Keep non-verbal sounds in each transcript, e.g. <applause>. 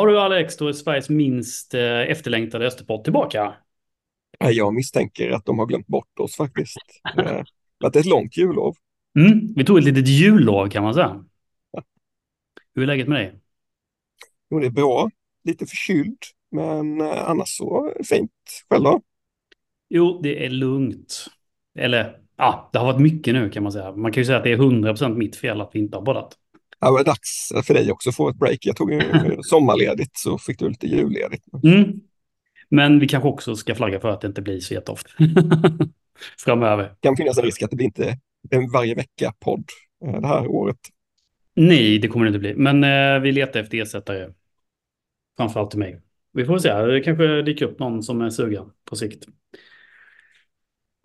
Har du Alex, då är Sveriges minst eh, efterlängtade Österpott tillbaka? Jag misstänker att de har glömt bort oss faktiskt. <laughs> Att det är ett långt jullov. Mm, vi tog ett litet jullov kan man säga. Hur är läget med dig? Jo, det är bra. Lite förkyld, men eh, annars så fint. Själv då? Jo, det är lugnt. Eller, ja, det har varit mycket nu kan man säga. Man kan ju säga att det är 100% mitt fel att vi inte har poddat. Det är dags för dig också att få ett break. Jag tog ju <laughs> sommarledigt så fick du lite julledigt. Mm. Men vi kanske också ska flagga för att det inte blir så jätteofta <laughs> framöver. Det kan finnas en risk att det blir inte en varje vecka-podd eh, det här året. Nej, det kommer det inte bli. Men eh, vi letar efter ersättare. Framförallt till mig. Vi får se, det kanske dyker upp någon som är sugen på sikt.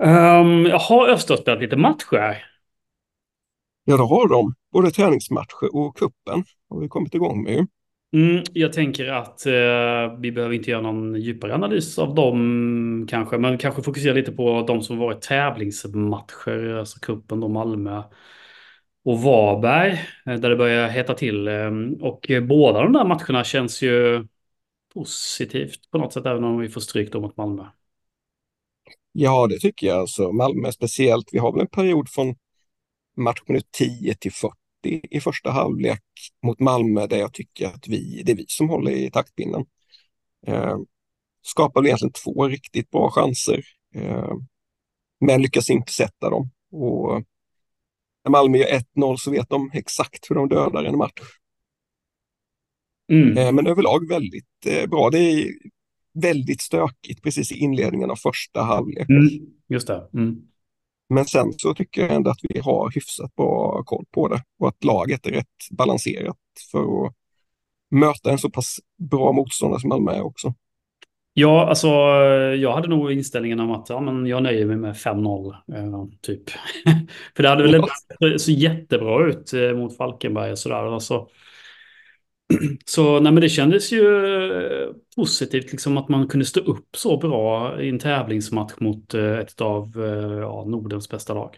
Um, jag har Öster spelat lite matcher. Ja, det har de. Både träningsmatcher och kuppen har vi kommit igång med. Mm, jag tänker att eh, vi behöver inte göra någon djupare analys av dem kanske, men kanske fokusera lite på de som varit tävlingsmatcher, alltså kuppen då Malmö och Varberg, eh, där det börjar heta till. Eh, och båda de där matcherna känns ju positivt på något sätt, även om vi får stryk då mot Malmö. Ja, det tycker jag. Alltså, Malmö speciellt. Vi har väl en period från matchminut 10 till 40 i första halvlek mot Malmö där jag tycker att vi, det är vi som håller i taktpinnen. Eh, skapar egentligen två riktigt bra chanser, eh, men lyckas inte sätta dem. Och när Malmö gör 1-0 så vet de exakt hur de dödar en match. Mm. Eh, men överlag väldigt eh, bra. Det är väldigt stökigt precis i inledningen av första halvlek. Mm. Just det. Mm. Men sen så tycker jag ändå att vi har hyfsat bra koll på det och att laget är rätt balanserat för att möta en så pass bra motståndare som Malmö är också. Ja, alltså jag hade nog inställningen om att ja, men jag nöjer mig med 5-0, eh, typ. <laughs> för det hade väl inte så jättebra ut eh, mot Falkenberg och sådär. Alltså, <clears throat> så nej, men det kändes ju eh, positivt liksom att man kunde stå upp så bra i en tävlingsmatch mot eh, ett av eh, ja, Nordens bästa lag.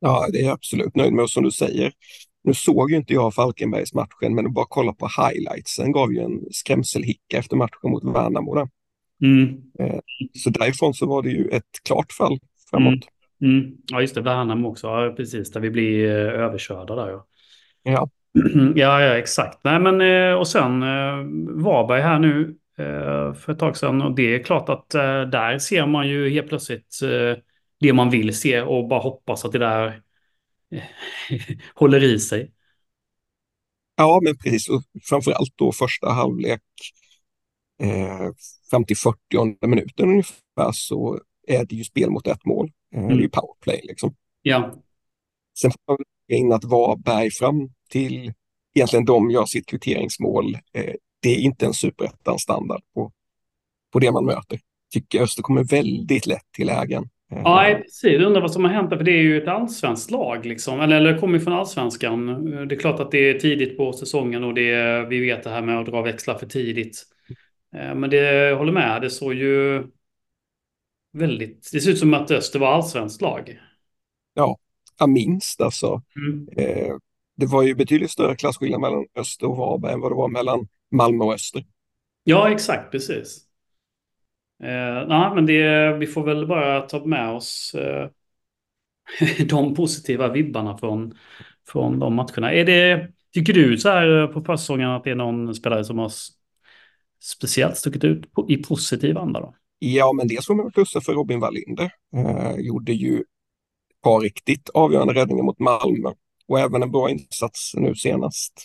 Ja, det är jag absolut nöjd med. Och som du säger, nu såg ju inte jag Falkenbergs matchen, men bara kolla på highlightsen gav ju en skrämselhicka efter matchen mot Värnamo. Mm. Så därifrån så var det ju ett klart fall framåt. Mm. Mm. Ja, just det, Värnamo också, ja, precis, där vi blir överkörda där. Ja. ja. <clears throat> Ja, ja, exakt. Nej, men eh, och sen eh, Varberg här nu eh, för ett tag sedan. Och det är klart att där ser man ju helt plötsligt det man vill se och bara hoppas att det där <laughs> håller i sig. Ja, men precis. Och framförallt då första halvlek eh, fram till 40 minuten ungefär så är det ju spel mot ett mål. Mm. Det är ju mm. powerplay liksom. Ja. Sen får man in att Varberg fram till egentligen de gör sitt kvitteringsmål. Eh, det är inte en superettan-standard på, på det man möter. Tycker Öster kommer väldigt lätt till lägen. Eh, ja, precis. Jag undrar vad som har hänt, för det är ju ett allsvenskt lag. Liksom. Eller, eller kommer från allsvenskan. Det är klart att det är tidigt på säsongen och det är, vi vet det här med att dra växlar för tidigt. Eh, men det, jag håller med, det såg ju väldigt... Det ser ut som att Öster var allsvenskt lag. Ja, minst alltså. Mm. Eh, det var ju betydligt större klasskillnad mellan Öster och Varberg än vad det var mellan Malmö och Öster. Ja, exakt, precis. Eh, nej, men det, vi får väl bara ta med oss eh, <laughs> de positiva vibbarna från, från de matcherna. Är det, tycker du så här på försäsongen att det är någon spelare som har speciellt stuckit ut på, i positiv anda? Då? Ja, men det får man plussa för Robin Wallinder. Eh, gjorde ju par riktigt avgörande räddningar mot Malmö och även en bra insats nu senast.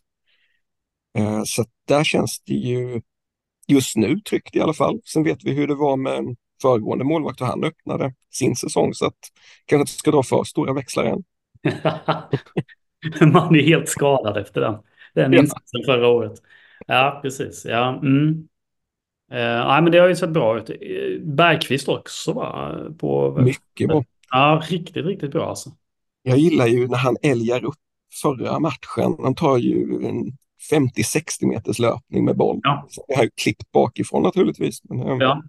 Eh, så där känns det ju just nu tryggt i alla fall. Sen vet vi hur det var med föregående målvakt och han öppnade sin säsong så att kanske inte ska dra för stora växlar än. <laughs> Man är helt skadad efter den, den ja. insatsen förra året. Ja, precis. Ja, mm. uh, nej, men det har ju sett bra ut. Bergqvist också va? På, Mycket bra. Ja, riktigt, riktigt bra alltså. Jag gillar ju när han älgar upp förra matchen. Han tar ju en 50-60 meters löpning med boll. Ja. Jag har klippt bakifrån naturligtvis. Men, eh, ja.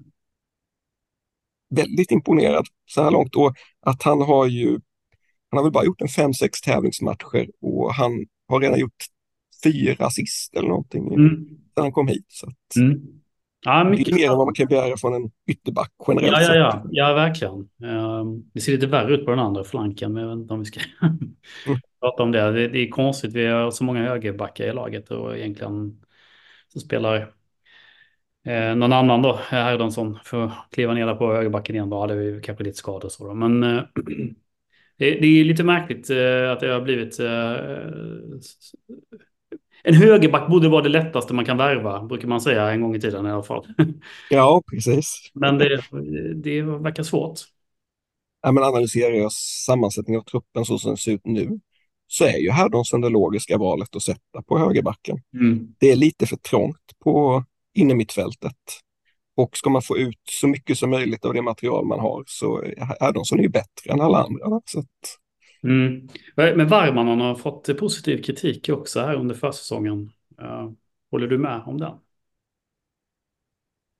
Väldigt imponerad så här långt. Och att han har ju, han har väl bara gjort en 5-6 tävlingsmatcher och han har redan gjort fyra assist eller någonting Mm. när han kom hit. Så att Mm. Ja, det mycket är mer än vad man kan begära från en ytterback generellt Ja, ja, ja, ja, verkligen. Ehm, Det ser lite värre ut på den andra flanken, men jag vet inte om vi ska Mm. <laughs> prata om det. det. Det är konstigt, vi har så många högerbackar i laget och egentligen så spelar eh, någon annan då, Herdonsson, för att kliva ner där på högerbacken igen. Då hade vi kanske lite skador så då. Men eh, <clears throat> det, det är lite märkligt eh, att det har blivit... En högerback borde vara det lättaste man kan värva, brukar man säga en gång i tiden i alla fall. <laughs> Ja, precis. Men det, det verkar svårt. Ja, men analyserar jag sammansättningen av truppen så som det ser ut nu så är ju Herdonsson det logiska valet att sätta på högerbacken. Mm. Det är lite för trångt på innermittfältet. Och ska man få ut så mycket som möjligt av det material man har så Herdonsson är ju bättre än alla andra. Så att, Mm. Men Varmanen har fått positiv kritik också här under försäsongen. Uh, håller du med om den?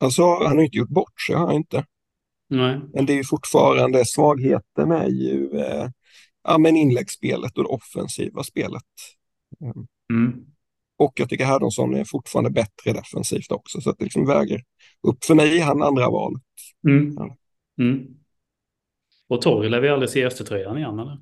alltså, han har inte gjort bort sig, har han inte. Nej. Men det är ju fortfarande svagheten är ju eh, ja, men inläggsspelet och det offensiva spelet. Mm. Mm. Och jag tycker Herdonsson är fortfarande bättre defensivt också, så att det liksom väger upp. För mig han andra val. Mm. Ja. Mm. Och Torre lär vi aldrig se i Östertröjan igen eller?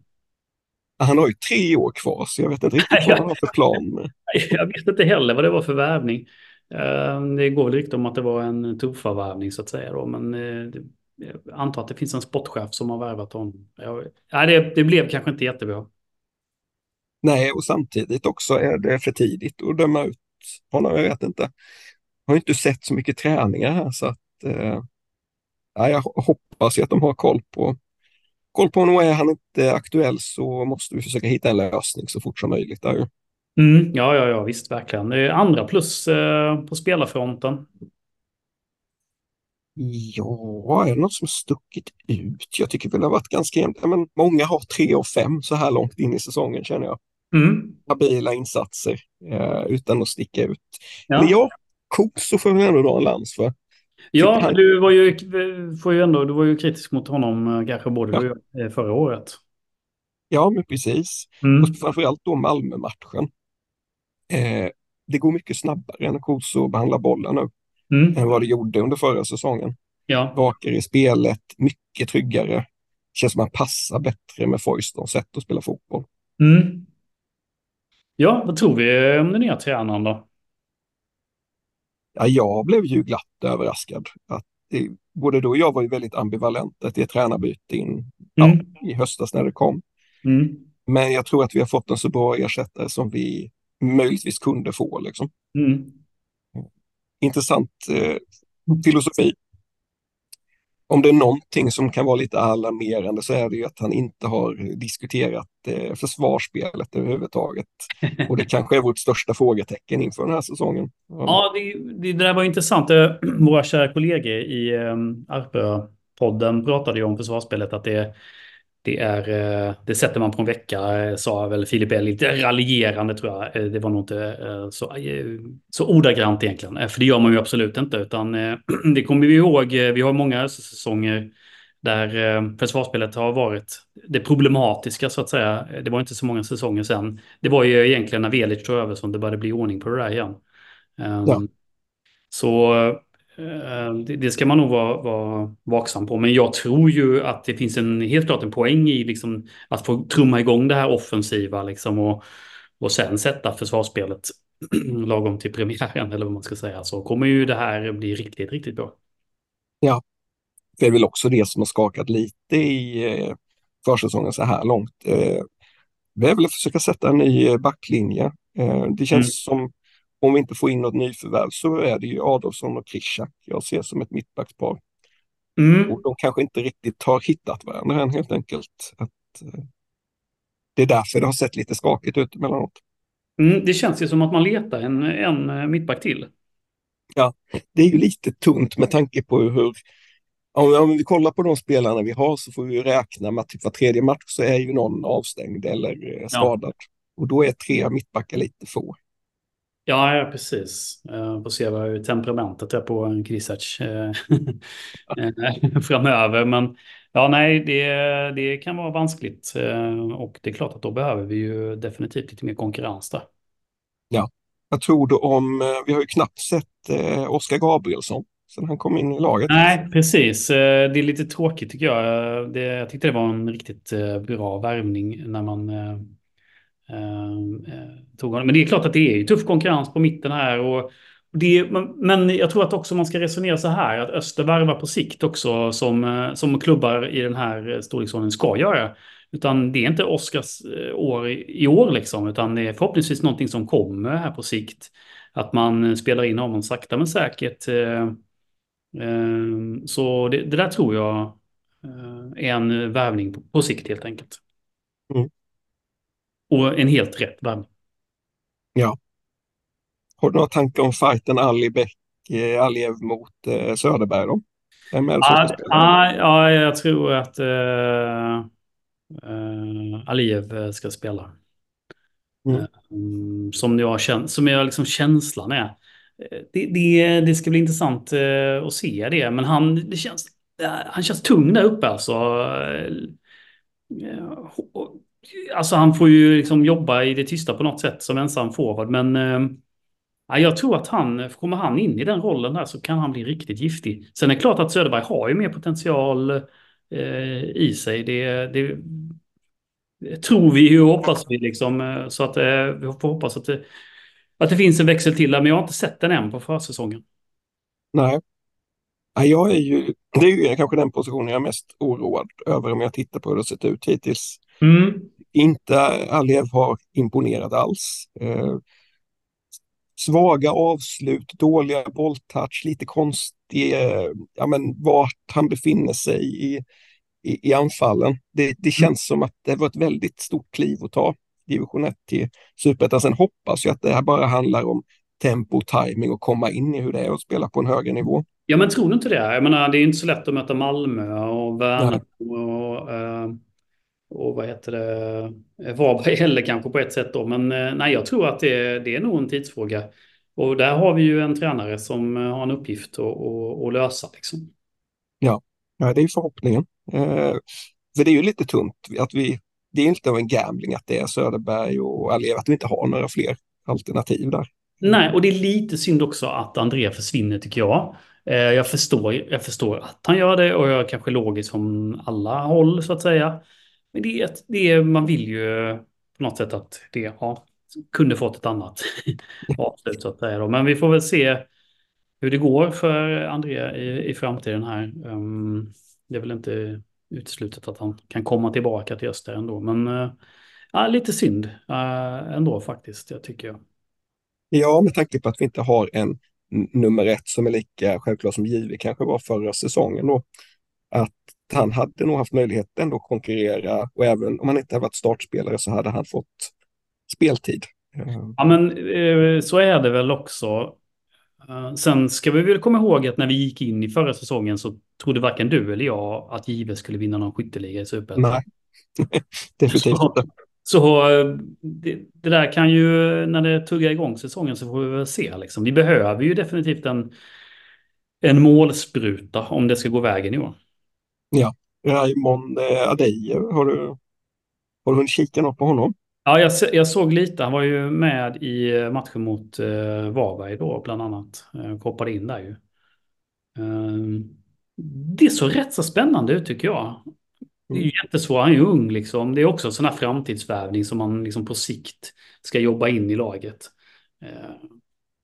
Han har ju tre år kvar, så jag vet inte riktigt vad han har för plan. Jag vet inte heller vad det var för värvning. Eh, Det går väl rykte om att det var en tuffa-värvning så att säga då, men eh, jag antar att det finns en sportchef som har värvat honom. Nej, det, det blev kanske inte jättebra. Nej, och samtidigt också är det för tidigt att döma ut honom. Jag vet inte. Jag har inte sett så mycket träningar här, så att eh, ja, jag hoppas att de har koll på koll på honom. Och är han inte aktuell så måste vi försöka hitta en lösning så fort som möjligt. Där. ju. Mm, ja, ja, ja, visst, verkligen. Andra plus eh, på spelarfronten. Ja, är det något som stuckit ut? Jag tycker väl det har varit ganska jämnt. Men många har tre och fem så här långt in i säsongen känner jag. Mm. Stabila insatser eh, utan att sticka ut. Ja. Men ja, Koso får vi ändå dra en lans för. Ja, han- du var ju, får ju ändå, du var ju kritisk mot honom eh, kanske både Ja. du och jag, eh, förra året. Ja, men precis. Mm. Och framförallt då Malmö-matchen. Eh, det går mycket snabbare när Koso behandlar bollen nu Mm. än vad det gjorde under förra säsongen. Ja. Rakare i spelet, mycket tryggare. Känns som att han passar bättre med Foystons sätt att spela fotboll. Mm. Ja, vad tror vi om den nya tränaren då? Ja, jag blev ju glatt överraskad. Att det, både du och jag var ju väldigt ambivalenta till tränarbyte in Mm. ja, i höstas när det kom. Mm. Men jag tror att vi har fått en så bra ersättare som vi möjligtvis kunde få. Liksom. Mm. Intressant eh, filosofi. Om det är någonting som kan vara lite alarmerande så är det ju att han inte har diskuterat eh, försvarsspelet överhuvudtaget. <laughs> Och det kanske är vårt största frågetecken inför den här säsongen. Ja, det, det, där var intressant. Eh, Våra kära kollegor i um, Arpö-podden pratade ju om försvarsspelet. Att det, det, är, eh, det sätter man på en vecka, eh, sa väl Filip L. Lite raljerande tror jag. Eh, Det var nog inte så, så ordagrant egentligen. För det gör man ju absolut inte. Utan <clears throat> det kommer vi ihåg. Vi har många säsonger där försvarsspelet har varit det problematiska så att säga. Det var inte så många säsonger sedan. Det var ju egentligen när Velic tog över som det började bli ordning på det där igen. Ja. Så eh, det, det ska man nog vara, vara vaksam på. Men jag tror ju att det finns en, helt klart en poäng i liksom, att få trumma igång det här offensiva liksom, och, och sen sätta försvarsspelet <clears throat> lagom till premiären eller vad man ska säga. Så kommer ju det här bli riktigt, riktigt bra. Det är väl också det som har skakat lite i eh, försäsongen så här långt. Eh, vi är väl att försöka sätta en ny eh, backlinje. Eh, det känns som om vi inte får in något nyförvärv så är det ju Adolfsson och Krishak jag ser som ett mittbackspar. Mm. Och de kanske inte riktigt har hittat varandra än helt enkelt. Att, eh, det är därför det har sett lite skakigt ut emellanåt. Mm, det känns ju som att man letar en, en eh, mittback till. Det är ju lite tunt med tanke på hur om vi, om vi kollar på de spelarna vi har så får vi ju räkna med att typ var tredje match så är ju någon avstängd eller eh, skadad. Och då är tre mittbackar lite få. Ja, ja precis. Uh, får se vad temperamentet är på en Krisac eh, <laughs> eh, framöver. Men ja, nej, det, det kan vara vanskligt. Eh, och det är klart att då behöver vi ju definitivt lite mer konkurrens där. Ja. Vad tror du om, eh, vi har ju knappt sett eh, Oskar Gabrielsson sedan han kom in i laget. Nej, precis. Eh, Det är lite tråkigt tycker jag. Eh, Det, jag tyckte det var en riktigt eh, bra värvning när man Ehm, eh, tog honom. Men det är klart att det är ju tuff konkurrens på mitten här. Och det, men- jag tror att också man ska resonera så här, att Öster värvar på sikt också som, eh, som klubbar i den här storleksordningen ska göra. Utan det är inte Oskars eh, år i, år liksom, utan det är förhoppningsvis någonting som kommer här på sikt. Att man spelar in honom sakta men säkert. Eh, ehm, så det, det där tror jag är en värvning på, på sikt helt enkelt. Mm. Och en helt rätt värvning. Ja. Har du några tankar om fighten Ali Bäck, eh, Aliev mot eh, Söderberg då? Vem är det som ska Ja, jag tror att uh, uh, Aliyev ska spela. Mm. Mm, som jag, som jag liksom känslan är. Eh, Det, det, det ska bli intressant eh, att se det. Men han, det känns, eh, han känns tung där uppe alltså. Alltså han får ju liksom jobba i det tysta på något sätt som ensam forward. Men eh, ja, jag tror att han, kommer han in i den rollen där så kan han bli riktigt giftig. Sen är det klart att Söderberg har ju mer potential eh, i sig. Det, det, tror vi och hoppas vi liksom. eh, Så att eh, vi får hoppas att det, att det finns en växel till där. Men jag har inte sett den än på försäsongen. Nej. Nej, jag är ju, det är ju kanske den positionen jag är mest oroad över om jag tittar på hur det har sett ut hittills. Mm. Inte Aliev har imponerat alls. Eh, svaga avslut, dåliga bolltouch, lite konstig, eh, ja men vart han befinner sig i, i, i anfallen. Det, det känns som att det var ett väldigt stort kliv att ta, division 1 till superettan. Sen hoppas jag att det här bara handlar om tempo, timing och komma in i hur det är att spela på en högre nivå. Ja, men tror du inte det? Jag menar, det är inte så lätt att möta Malmö och. Värnamo och, eh, och vad heter det, Eh, Varberg heller kanske på ett sätt då. Men eh, nej, jag tror att det, det är nog en tidsfråga. Och där har vi ju en tränare som eh, har en uppgift att, att, att lösa. Liksom. Ja, ja det är förhoppningen. Eh, för det är ju lite tunt att vi, det är inte en gambling att det är Söderberg och Aliev, att vi inte har några fler alternativ där. Nej, och det är lite synd också att André försvinner tycker jag. Eh, Jag förstår, jag förstår att han gör det och jag är kanske logisk från alla håll så att säga. Men det är, det är, man vill ju på något sätt att det ja, kunde fått ett annat <laughs> avslut så att säga. Då. Men vi får väl se hur det går för André i, i framtiden här. Ehm, det är väl inte uteslutet att han kan komma tillbaka till Öster ändå. Men ja, lite synd eh, ändå faktiskt, jag tycker jag. Ja, med tanke på att vi inte har en nummer ett som är lika självklar som Jive kanske var förra säsongen då. Att han hade nog haft möjlighet ändå att konkurrera och även om han inte hade varit startspelare så hade han fått speltid. Eh, Ja, men eh, så är det väl också. Eh, Sen ska vi väl komma ihåg att när vi gick in i förra säsongen så trodde varken du eller jag att Give skulle vinna någon skytteliga i Superettan. Nej, <laughs> definitivt inte. så det, det där kan ju, när det tuggar igång säsongen så får vi väl se. Liksom. Vi behöver ju definitivt en, en målspruta om det ska gå vägen i år. Ja, Raymond eh, Adeye, har du, har du hunnit kika något på honom? Ja, jag, jag såg lite. Han var ju med i eh, matchen mot eh, Varberg då, bland annat. Eh, koppade in där ju. Eh, det såg rätt så spännande ut tycker jag. Det är ju jättesvårt, han är ju ung liksom. Det är också en sån här framtidsvärvning som man liksom på sikt ska jobba in i laget. Eh,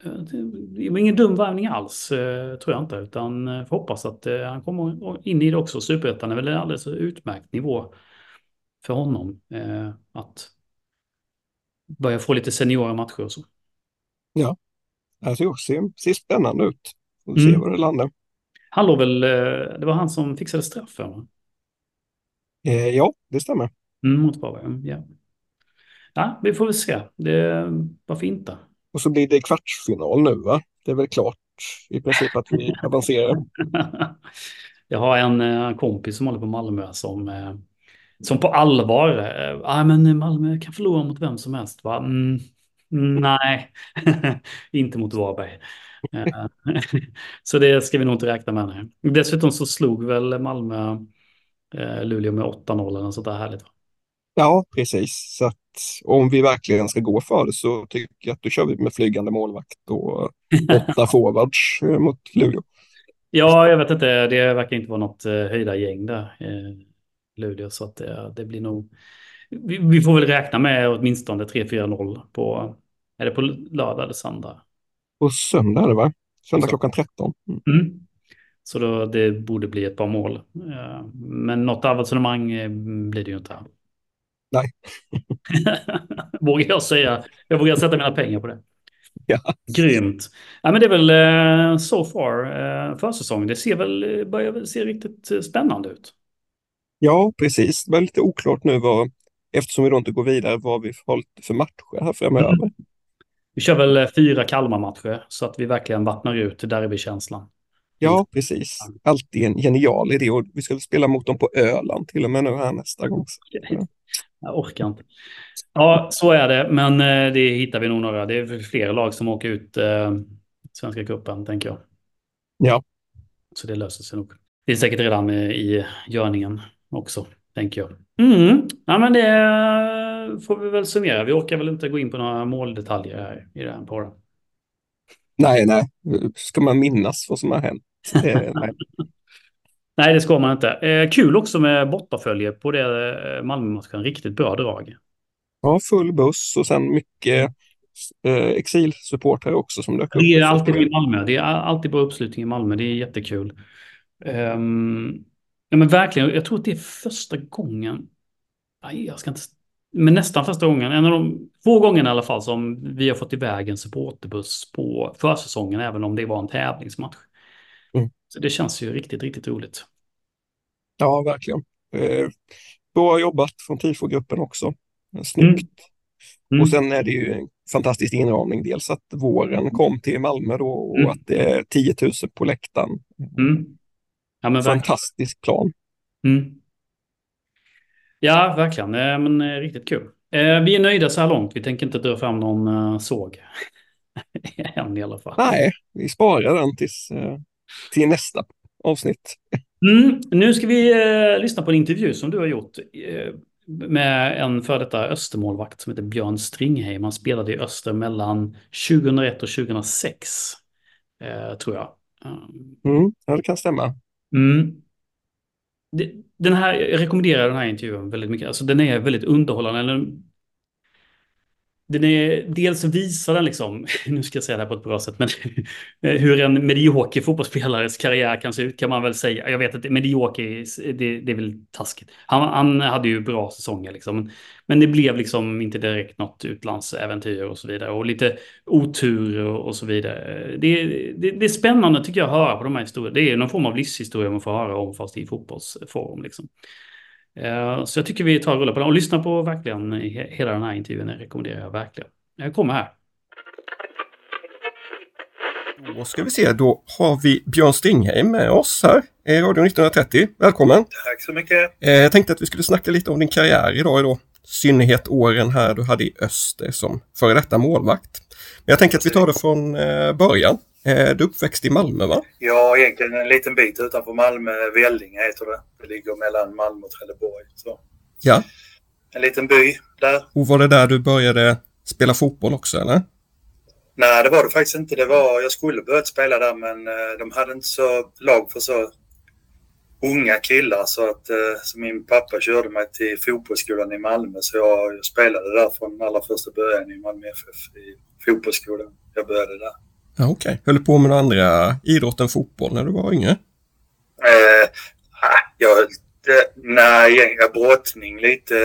Det var ingen dum värvning alls, eh, tror jag inte. Utan eh, får hoppas att eh, han kommer in i det också. Superettan är väl en alldeles utmärkt nivå för honom. eh, Att börja få lite seniora matcher och så. Ja, alltså, det ser, ser spännande ut. Får se Mm. var det landar. Han låg väl, eh, det var han som fixade straffen? Eh, ja, det stämmer. Mm, mot Varberg. Ja. ja, vi får väl se. Det, varför inte? Och så blir det kvartsfinal nu, va? Det är väl klart i princip att vi <laughs> avancerar. Jag har en eh, kompis som håller på Malmö som, eh, som på allvar, eh, ah, men Malmö kan förlora mot vem som helst. Va? Mm, nej, <laughs> inte mot Varberg. <laughs> Så det ska vi nog inte räkna med. Nej. Dessutom så slog väl Malmö Luleå med 8-0 eller något sånt där härligt. Va? Ja, precis. Så att om vi verkligen ska gå för det så tycker jag att då kör vi med flygande målvakt och <laughs> åtta forwards mot Luleå. Ja, jag vet inte. Det verkar inte vara något höjda gäng där. Luleå, så att det, det blir nog... Vi, vi, får väl räkna med åtminstone 3-4-0 på... Är det på lördag eller söndag? På söndag är det va? Söndag klockan 13. Mm. Mm. Så då, det borde bli ett par mål. Men något avancemang blir det ju inte. Nej. <laughs> vågar jag säga. Jag vågar sätta mina pengar på det. Ja. Grymt. Ja, men det är väl uh, so far uh, försäsong. Det ser väl, börjar se riktigt spännande ut. Ja, precis. Det var lite oklart nu vad, eftersom vi då inte går vidare, vad vi har för matcher här framöver. Mm. Vi kör väl fyra Kalmar-matcher så att vi verkligen vattnar ut derbykänslan. Ja, precis. Alltid en genial idé och vi ska spela mot dem på Öland till och med nu här nästa gång. Ja. Jag orkar inte. Ja, så är det, men det hittar vi nog några. Det är fler lag som åker ut eh, Svenska cupen, tänker jag. Ja. Så det löser sig nog. Det är säkert redan i görningen också, tänker jag. Mm. Ja, men det får vi väl summera. Vi orkar väl inte gå in på några måldetaljer här i den podden. Nej, nej. Ska man minnas vad som har hänt? Eh, nej. <laughs> nej, det ska man inte. Eh, kul också med bortafölje på det eh, Malmö-matchen. Riktigt bra drag. Ja, full buss och sen mycket eh, exilsupportrar också som dök upp. Det är alltid i Malmö. Det är alltid bra uppslutning i Malmö. Det är jättekul. Um, ja, men verkligen. Jag tror att det är första gången. Nej, jag ska inte men nästan första gången, en av de få gångerna i alla fall som vi har fått iväg en supporterbuss på försäsongen, även om det var en tävlingsmatch. Mm. Så det känns ju riktigt, riktigt roligt. Ja, verkligen. Eh, bra jobbat från TIFO-gruppen också. Snyggt. Mm. Mm. Och sen är det ju en fantastisk inramning. Dels att våren kom till Malmö då och mm. att det är 10 000 på läktaren. Mm. Ja, Fantastisk plan. Ja, verkligen. Eh, men eh, riktigt kul. Eh, vi är nöjda så här långt. Vi tänker inte dra fram någon såg. <laughs> Än i alla fall. Nej, vi sparar den tills, till nästa avsnitt. Mm, nu ska vi eh, lyssna på en intervju som du har gjort eh, med en för detta Östermålvakt som heter Björn Stringheim. Han spelade i Öster mellan 2001 och 2006, eh, tror jag. Mm, ja, det kan stämma. Mm den här, jag rekommenderar den här intervjun väldigt mycket. Alltså den är väldigt underhållande den är, dels visar den liksom, <laughs> nu ska jag säga det här på ett bra sätt, men <laughs> hur en medioker fotbollsspelares karriär kan se ut kan man väl säga. Jag vet att medioker, det, det är väl taskigt. Han, han hade ju bra säsonger liksom, men det blev liksom inte direkt något utlandsäventyr och så vidare. Och lite otur och, och så vidare. Det, det, det, är spännande tycker jag att höra på de här historierna. Det är någon form av livshistoria man får höra om fast i fotbollsform liksom. Eh, så jag tycker vi tar och rullar på den och lyssnar på verkligen hela den här intervjun. Det rekommenderar jag verkligen. Jag kommer här. Då ska vi se, då har vi Björn Stingheim med oss här i Radio 1930. Välkommen! Tack så mycket! Eh, jag tänkte att vi skulle snacka lite om din karriär idag. Då. synnerhet åren här du hade i Öster som före detta målvakt. Men jag tänker att vi tar det från eh, början. Eh, du är uppväxt i Malmö va? Ja, egentligen en liten bit utanför Malmö. Vällinge heter det. Det ligger mellan Malmö och Trelleborg. Så. Ja. En liten by där. Och var det där du började spela fotboll också eller? Nej, det var det faktiskt inte. Det var, jag skulle börjat spela där men eh, de hade inte så lag för så unga killar så att eh, så min pappa körde mig till fotbollsskolan i Malmö så jag, jag spelade där från allra första början i Malmö FF i fotbollsskolan. Jag började där. Ja, Okej. Okay. Höll du på med några andra idrott än fotboll när du var yngre? Eh, ah, jag, det, nej, jag brottning lite.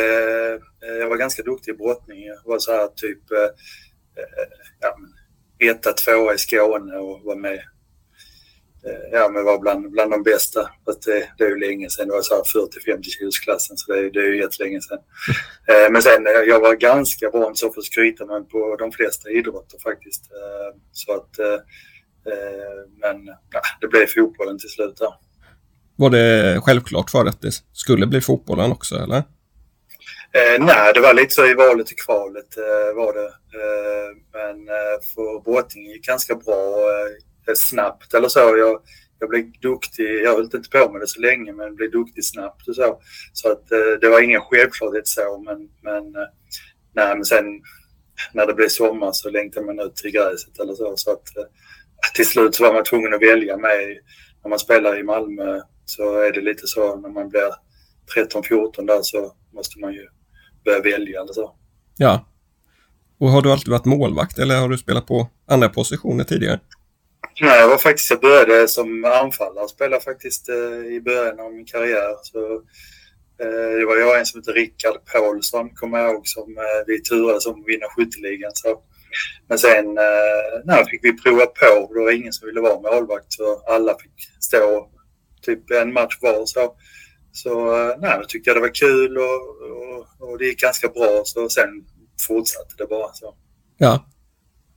Eh, jag var ganska duktig i brottning. Jag var så här typ eh, eh ja, etta, tvåa i Skåne och var med ja, men var bland, bland de bästa. Att det, det är ju länge sedan. Det var så 40-50 kilosklassen så det, det är ju jättelänge sedan. <laughs> Eh, men sen, eh, jag var ganska bra, inte så för att skryta, men på de flesta idrotter faktiskt. Så att, men ja, det blev fotbollen till slut där. Var det självklart för att det skulle bli fotbollen också eller? Eh, nej, det var lite så i valet och kvalet eh, var det. Eh, men eh, för brottning gick ganska bra snabbt eller så. Jag, jag blev duktig. Jag höll inte på med det så länge men blev duktig snabbt och så. Så att eh, det var ingen självklarhet så men, men, eh, nej, men sen när det blev sommar så längtade man ut till gräset eller så. Så att eh, till slut så var man tvungen att välja med när man spelar i Malmö så är det lite så när man blir 13-14 där så måste man ju börja välja eller så. Ja. Och har du alltid varit målvakt eller har du spelat på andra positioner tidigare? Nej, jag var faktiskt, jag började som anfallare, spelade faktiskt eh, i början av min karriär. Så, eh, det var jag en som hette Rickard Paulsson, kommer jag ihåg, som eh, vi turades om att vinna skytteligan. Så. Men sen eh, nej, fick vi prova på, det var ingen som ville vara målvakt så alla fick stå typ en match var. Så, så eh, nej, då tyckte jag det var kul och, och, och det gick ganska bra. Så sen fortsatte det bara så. Ja.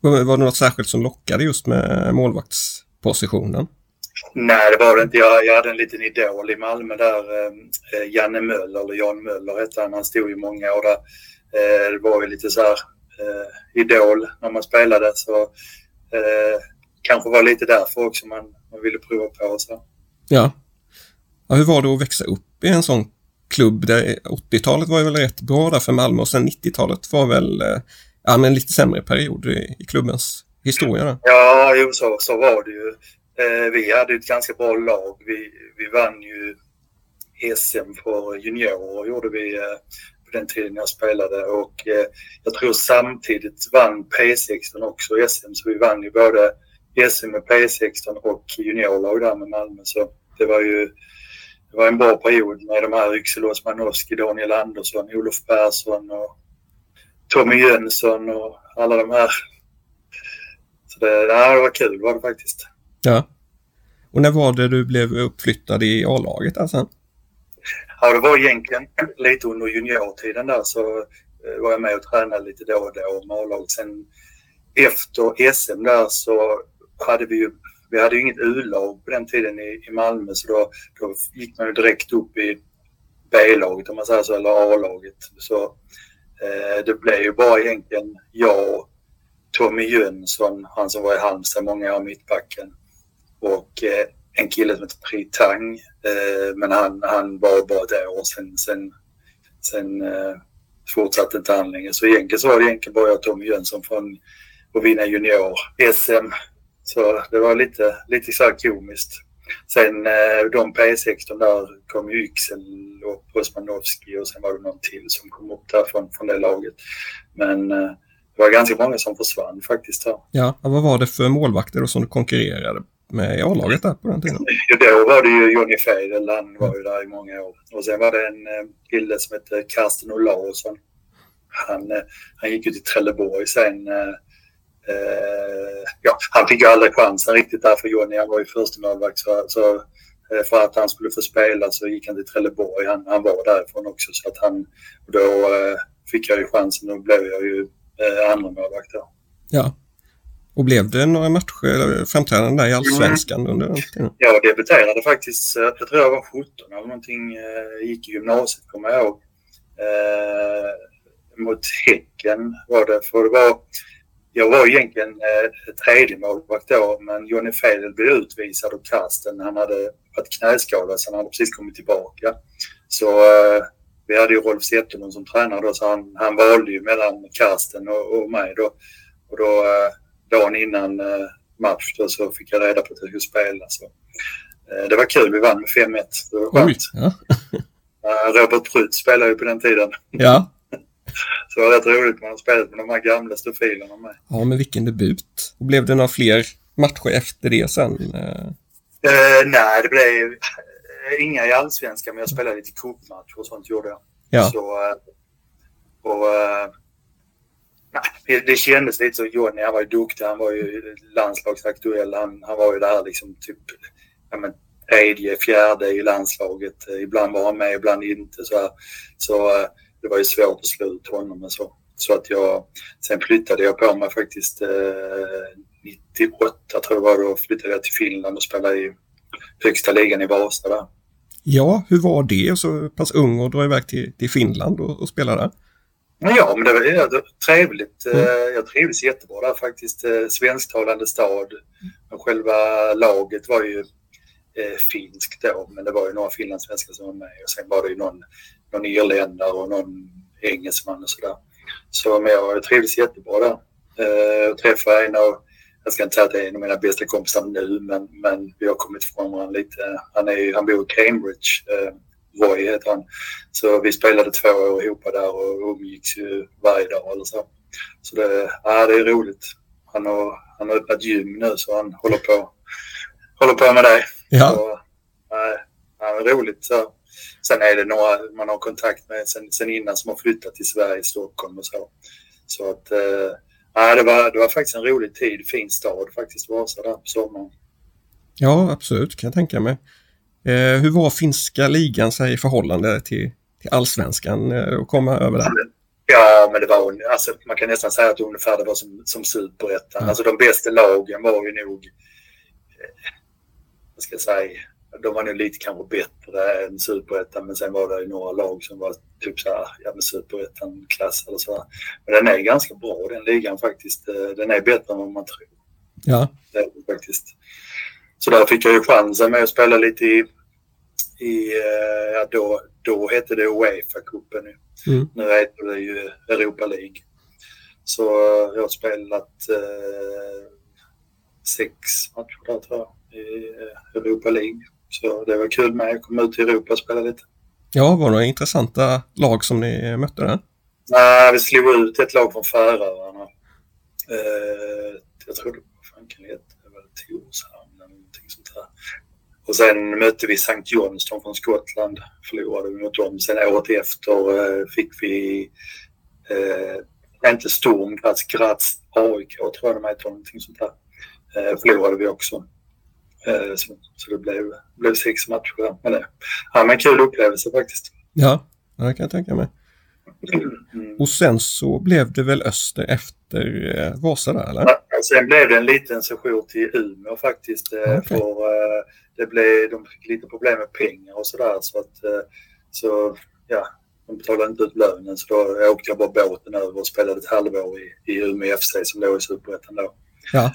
Var det något särskilt som lockade just med målvaktspositionen? Nej, det var det inte. Jag, jag hade en liten idol i Malmö där. Eh, Janne Möller, eller Jan Möller hette han. Han stod i många år där. Eh, det var ju lite så här eh, idol när man spelade. Så eh, kanske var lite därför också man, man ville prova på. Så. Ja. ja. Hur var det att växa upp i en sån klubb? 80-talet var ju väl rätt bra där för Malmö och sen 90-talet var väl eh, ja, men lite sämre period i, i klubbens historia. Då. Ja, jo, så, så var det ju. Eh, vi hade ett ganska bra lag. Vi, vi vann ju SM för juniorer gjorde vi eh, på den tiden jag spelade och eh, jag tror samtidigt vann P16 också SM så vi vann ju både SM med P16 och juniorlag där med Malmö så det var ju det var en bra period med de här Yxelås Manowski, Daniel Andersson, Olof Persson och Tommy Jönsson och alla de här. Så det, det var kul var det faktiskt. Ja. Och när var det du blev uppflyttad i A-laget alltså? Ja, det var egentligen lite under juniortiden där så eh, var jag med och tränade lite då och då med A-laget. Sen efter SM där så hade vi ju vi hade ju inget U-lag på den tiden i, i Malmö så då, då gick man ju direkt upp i B-laget om man säger så, eller A-laget. Så Eh, det blev ju bara egentligen jag, och Tommy Jönsson, han som var i Halmstad många år, mittbacken, och eh, en kille som heter Pri Tang. Eh, men han, han var bara där och sen, sen, sen fortsatte inte han längre. Så egentligen så var det egentligen bara jag och Tommy Jönsson från att vinna junior-SM så det var lite, lite så här komiskt. Sen eh, de P16 där kom ju Yxel och Osmanowski och sen var det någon till som kom upp där från, från det laget. Men eh, det var ganska många som försvann faktiskt. Här. Ja, vad var det för målvakter som du konkurrerade med i A-laget där på den tiden? <laughs> Då var det ju Johnny Feidel, han var ju där i många år. Och sen var det en eh, kille som hette Karsten Olausson. Han, han gick ju till Trelleborg sen ja, han fick ju aldrig chansen riktigt där för Johnny. Han var ju första målvakt så, så eh, för att han skulle få spela så gick han till Trelleborg. Han, han var därifrån också så att han, då eh, fick jag ju chansen och blev jag ju eh, andra målvakt då. Ja. Och blev det några matcher, framträdanden där i Allsvenskan mm. under den tiden? Jag debuterade faktiskt, jag tror jag var 17 eller någonting, gick i gymnasiet kommer jag ihåg. Eh, mot Häcken var det, för det var jag var egentligen eh, tredje målvakt då, men Johnny Fedel blev utvisad och Karsten, han hade varit knäskadad så han hade precis kommit tillbaka. Så eh, vi hade ju Rolf Zetterlund som tränare då, så han, han valde ju mellan Karsten och, och mig då. Och då eh, dagen innan eh, match då, så fick jag reda på att jag skulle spela. Så, eh, det var kul, vi vann med 5-1. Oj! Ja. <laughs> Robert Prytz spelade ju på den tiden. Ja. Så det var rätt roligt man har spelat med de här gamla stofilerna med. Ja, men vilken debut. Och blev det några fler matcher efter det sen? Uh, nej, det blev uh, inga i allsvenskan, men jag spelade lite cupmatcher och sånt gjorde jag. Ja. Så, uh, och, nej, det kändes lite så. Johnny, han var ju duktig. Han var ju landslagsaktuell. Han, han var ju där liksom typ ja, men, tredje, fjärde i landslaget. Ibland var han med, ibland inte. Så, så det var ju svårt att slå ut honom och så. Så att jag, sen flyttade jag på mig faktiskt eh, 98 tror jag var då flyttade jag till Finland och spelade i högsta ligan i Vasa där. Ja, hur var det så pass ung och dra iväg till, till Finland och, och spela där? Ja, men det var, det var trevligt. Mm. Eh, jag trivdes jättebra där faktiskt. Eh, svensktalande stad. Men själva laget var ju eh, finsk då, men det var ju några finlandssvenskar som var med och sen var det ju någon, någon irländare och någon engelsman och sådär. Så men jag trivdes jättebra där. Eh, träffade en av, jag ska inte säga att det är en av mina bästa kompisar nu, men, men vi har kommit ifrån varandra lite. Han, är, han bor i Cambridge, eh, Roy heter han. Så vi spelade två år ihop där och umgicks ju varje dag eller så. Så det, ja, det är roligt. Han har, han har öppnat gym nu så han håller på, håller på med det. Ja. Så, ja, ja, roligt. Så. Sen är det några man har kontakt med sen, sen innan som har flyttat till Sverige, Stockholm och så. Så att eh, det, var, det var faktiskt en rolig tid. Fin stad faktiskt, Vasa där på sommaren. Ja, absolut, kan jag tänka mig. Eh, hur var finska ligan sig i förhållande till, till allsvenskan eh, att komma över där? Ja, men det var alltså, man kan nästan säga att ungefär det var som, som superettan. Ja. Alltså de bästa lagen var ju nog, eh, vad ska jag säga, de var nog lite kanske bättre än superettan men sen var det ju några lag som var typ så här, ja men superettan-klass eller så. här. Men den är ganska bra den ligan faktiskt. Eh, Den är bättre än vad man tror. Ja, Det är faktiskt. Så där fick jag ju chansen med att spela lite i, i eh, ja då, då hette det Uefa-cupen nu. Mm. Nu heter det ju Europa League. Så eh, jag har spelat eh, sex matcher där tror jag i Europa League. Så det var kul med att komma ut i Europa och spela lite. ja var det några intressanta lag som ni mötte där? Nej, vi slog ut ett lag från Färöarna. Eh, jag tror det var var Torshamn eller någonting sånt där. Och sen mötte vi St. Johnston från Skottland. Förlorade vi mot dem. Sen året efter eh, fick vi eh, inte Storm, Graz, Graz AIK tror jag de hette, någonting sånt där. Eh, förlorade vi också. Eh, så, så det blev, blev sex matcher med det. Ja, men kul upplevelse faktiskt. Ja, det kan jag tänka mig. Mm. Och sen så blev det väl Öster efter eh, Vasa där eller? Ja, Sen blev det en liten session till Umeå faktiskt. eh, Okej. För eh, det blev, de fick lite problem med pengar och sådär. Så att, så ja, de betalade inte ut lönen så då åkte jag bara båten över och spelade ett halvår i, i Umeå FC som låg i Superettan då. Ja.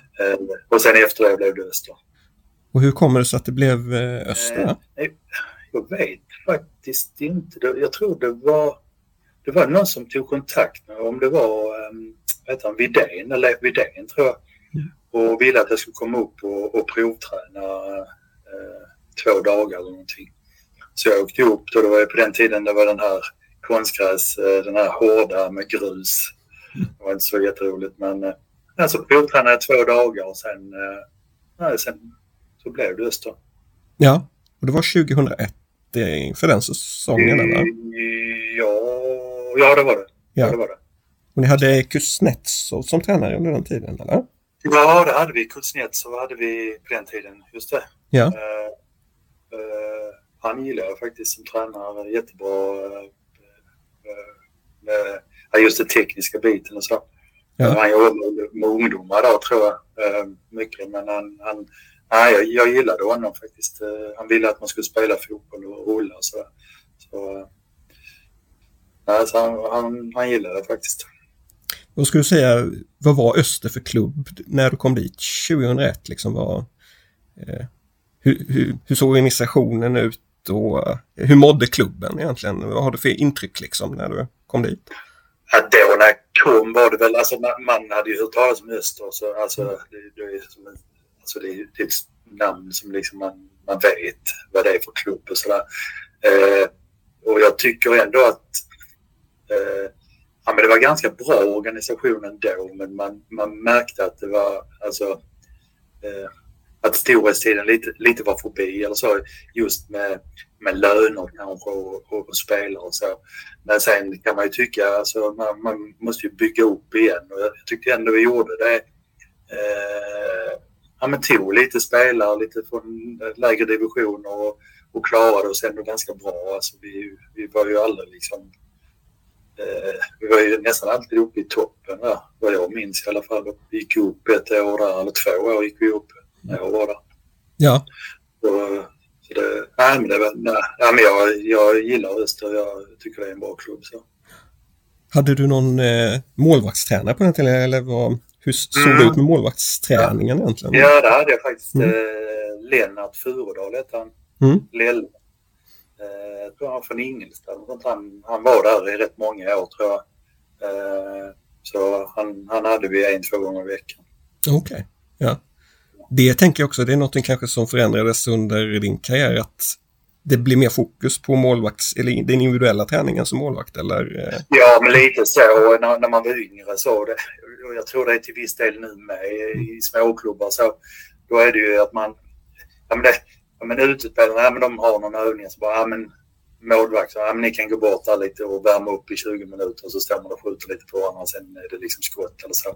Och sen efter det blev det Öster. Och hur kommer det sig att det blev eh, Öster? Eh, Jag vet faktiskt inte. Jag tror det var, det var någon som tog kontakt med om det var vad heter han, Widén, eller Leif Widén tror jag. Och ville att jag skulle komma upp och, och provträna eh, två dagar eller någonting. Så jag åkte upp då, det var på den tiden det var den här konstgräs, eh, den här hårda med grus. Det var inte så jätteroligt men eh, alltså provtränade jag två dagar och sen, eh, nej, sen så blev det Öster. Ja, och det var 2001 eh, för den säsongen eller? Ja, ja det var det. Ja. Ja. det, var det. Och ni hade Kuznetsov som tränare under den tiden eller? Ja, det hade vi. Kuznetsov hade vi på den tiden. Just det. Ja. Eh, eh, han gillar jag faktiskt som tränare. Jättebra eh, eh, med just den tekniska biten och så. Ja. Han jobbar med ungdomar då tror jag eh, mycket. Men han, han, nej, jag, jag gillade honom faktiskt. Eh, Han ville att man skulle spela fotboll och rulla och så. så eh, nej, så han, han, han gillade det faktiskt. Vad skulle du säga, vad var Öster för klubb när du kom dit 2001? Liksom var, eh, hur, hur, hur såg organisationen ut och eh, hur mådde klubben egentligen? Vad har du för intryck liksom när du kom dit? Ja, då när jag kom var det väl, alltså man, man hade ju hört talas om Öster. Så, alltså, det, det, är som en, alltså, det, är, det är ett namn som liksom man, man vet vad det är för klubb och sådär. Eh, och jag tycker ändå att eh, ja, men det var ganska bra organisation ändå, men man, man märkte att det var alltså eh, att storhetstiden lite, lite var förbi eller så just med, med löner kanske och, och, och spelare och så. Men sen kan man ju tycka, alltså man, man måste ju bygga upp igen och jag tyckte ändå vi gjorde det. Eh, ja men tog lite spelare, lite från lägre divisioner och, och klarade oss ändå ganska bra. Alltså vi, vi var ju aldrig liksom eh, vi var ju nästan alltid uppe i toppen där, vad jag minns i alla fall. Vi gick upp ett år där, eller två år gick vi upp när jag var där. Ja, Och, så det, nej, men det var, nej, nej, men jag, jag gillar Öster. Jag tycker det är en bra klubb. Så. hade du någon eh, målvaktstränare på den tiden eller vad, hur såg det Mm. ut med målvaktsträningen egentligen? Ja, det hade jag faktiskt. Mm. Eh, Lennart Furudal hette han. Mm. Lell. Eh, tror han var från Ingelstad. Han, han var där i rätt många år tror jag. Eh, så han, han hade vi en, två gånger i veckan. Okej, okay. ja. Det tänker jag också, det är något kanske som förändrades under din karriär, att det blir mer fokus på målvakts, eller den individuella träningen som målvakt, eller? Eh? Ja, men lite så. När, när man var yngre så. Det, och jag tror det är till viss del nu med i, småklubbar så. Då är det ju att man, ja men det, ja men utespelarna, ja men de har någon övning så bara, ja men målvakt, ja men ni kan gå bort där lite och värma upp i 20 minuter och så står man och skjuter lite på varandra och sen är det liksom skott eller så.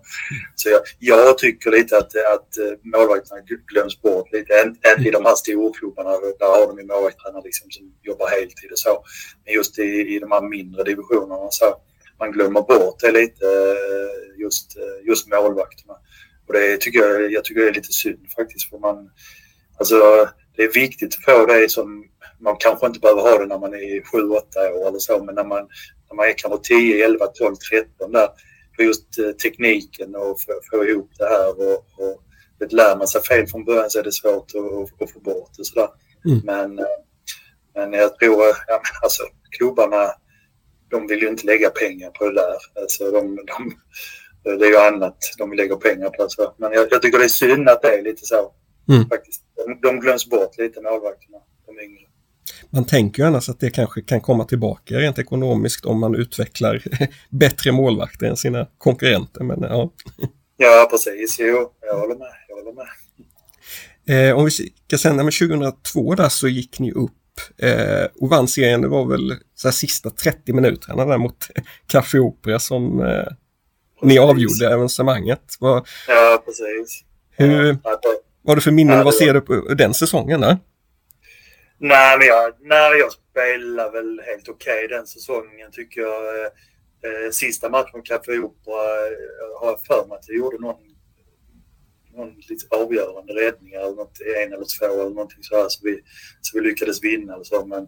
Så jag, jag tycker lite att, att eh, målvakterna glöms bort lite. Inte i de här storklubbarna, där har de ju målvakterna liksom som jobbar heltid och så. Men just i, i de här mindre divisionerna så man glömmer bort det lite, eh, just, eh, just målvakterna. Och det tycker jag, jag tycker det är lite synd faktiskt. För man, alltså, det är viktigt att få det som man kanske inte behöver ha det när man är 7-8 år eller så, men när man, när man är kanske 10, 11, 12, 13 där, för just eh, tekniken och få, få ihop det här och, och det lär man sig fel från början så är det svårt att, att få bort det sådär. Mm. Men, men jag tror, ja, alltså klubbarna, de vill ju inte lägga pengar på det där. Alltså de, de, det är ju annat de vill lägga pengar på. Så. Men jag, jag tycker det är synd att det är lite så. Mm. Faktiskt. De, de glöms bort lite, målvakterna, de yngre. Man tänker ju annars att det kanske kan komma tillbaka rent ekonomiskt om man utvecklar <laughs> bättre målvakter än sina konkurrenter. Men, ja. ja, precis. Jo, jag håller med. Jag håller med. Eh, om vi ska men 2002 där så gick ni upp eh, och vann serien. Det var väl så här, sista 30 minuterna där mot <laughs> Café Opera som eh, ni avgjorde evenemanget. Var, ja, precis. Hur, har du för minnen? Ja, vad ser du på den säsongen där? Nej, men jag, nej, jag spelade väl helt okej okay den säsongen tycker jag. Eh, sista matchen mot Café Opera eh, har jag för mig att jag gjorde någon, någon lite avgörande räddning eller något, en eller två eller någonting så här så vi, så vi lyckades vinna eller så. Men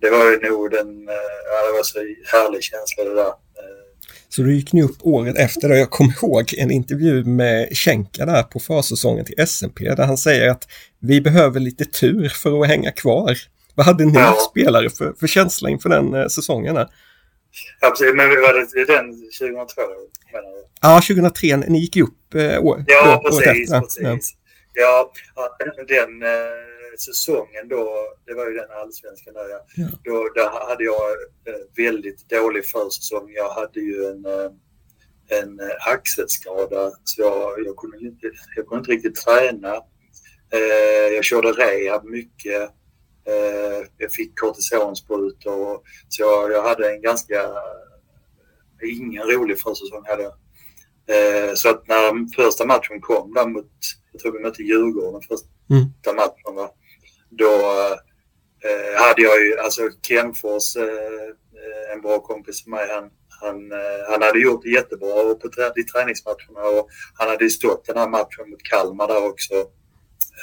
det var ju nog den, eh, ja, det var så härlig känsla det där. Eh, så då gick ni upp året efter och jag kommer ihåg en intervju med Schenka där på försäsongen till SMP där han säger att vi behöver lite tur för att hänga kvar. Vad hade ni ja. spelare för, för känsla inför den eh, säsongen? Här? Ja, precis. Men var det den 2002? Ja, 2003. Ni gick ju upp eh, år, ja, precis, efter. precis. Ja, ja den eh, säsongen då, det var ju den allsvenskan där, ja. ja. Då, där hade jag eh, väldigt dålig försäsong. Jag hade ju en, eh, en eh, axelskada så jag, jag, kunde inte, jag kunde inte riktigt träna. jag körde rehab mycket. jag fick kortisonsprutor. Så jag, jag hade en ganska, ingen rolig försäsong hade jag. Så att när första matchen kom där mot, jag tror vi mötte Djurgården första mm. matchen, va? då eh, hade jag ju, alltså Kenfors, eh, en bra kompis för mig, han, han, eh, han hade gjort det jättebra på trä, i träningsmatcherna och han hade ju stått den här matchen mot Kalmar där också.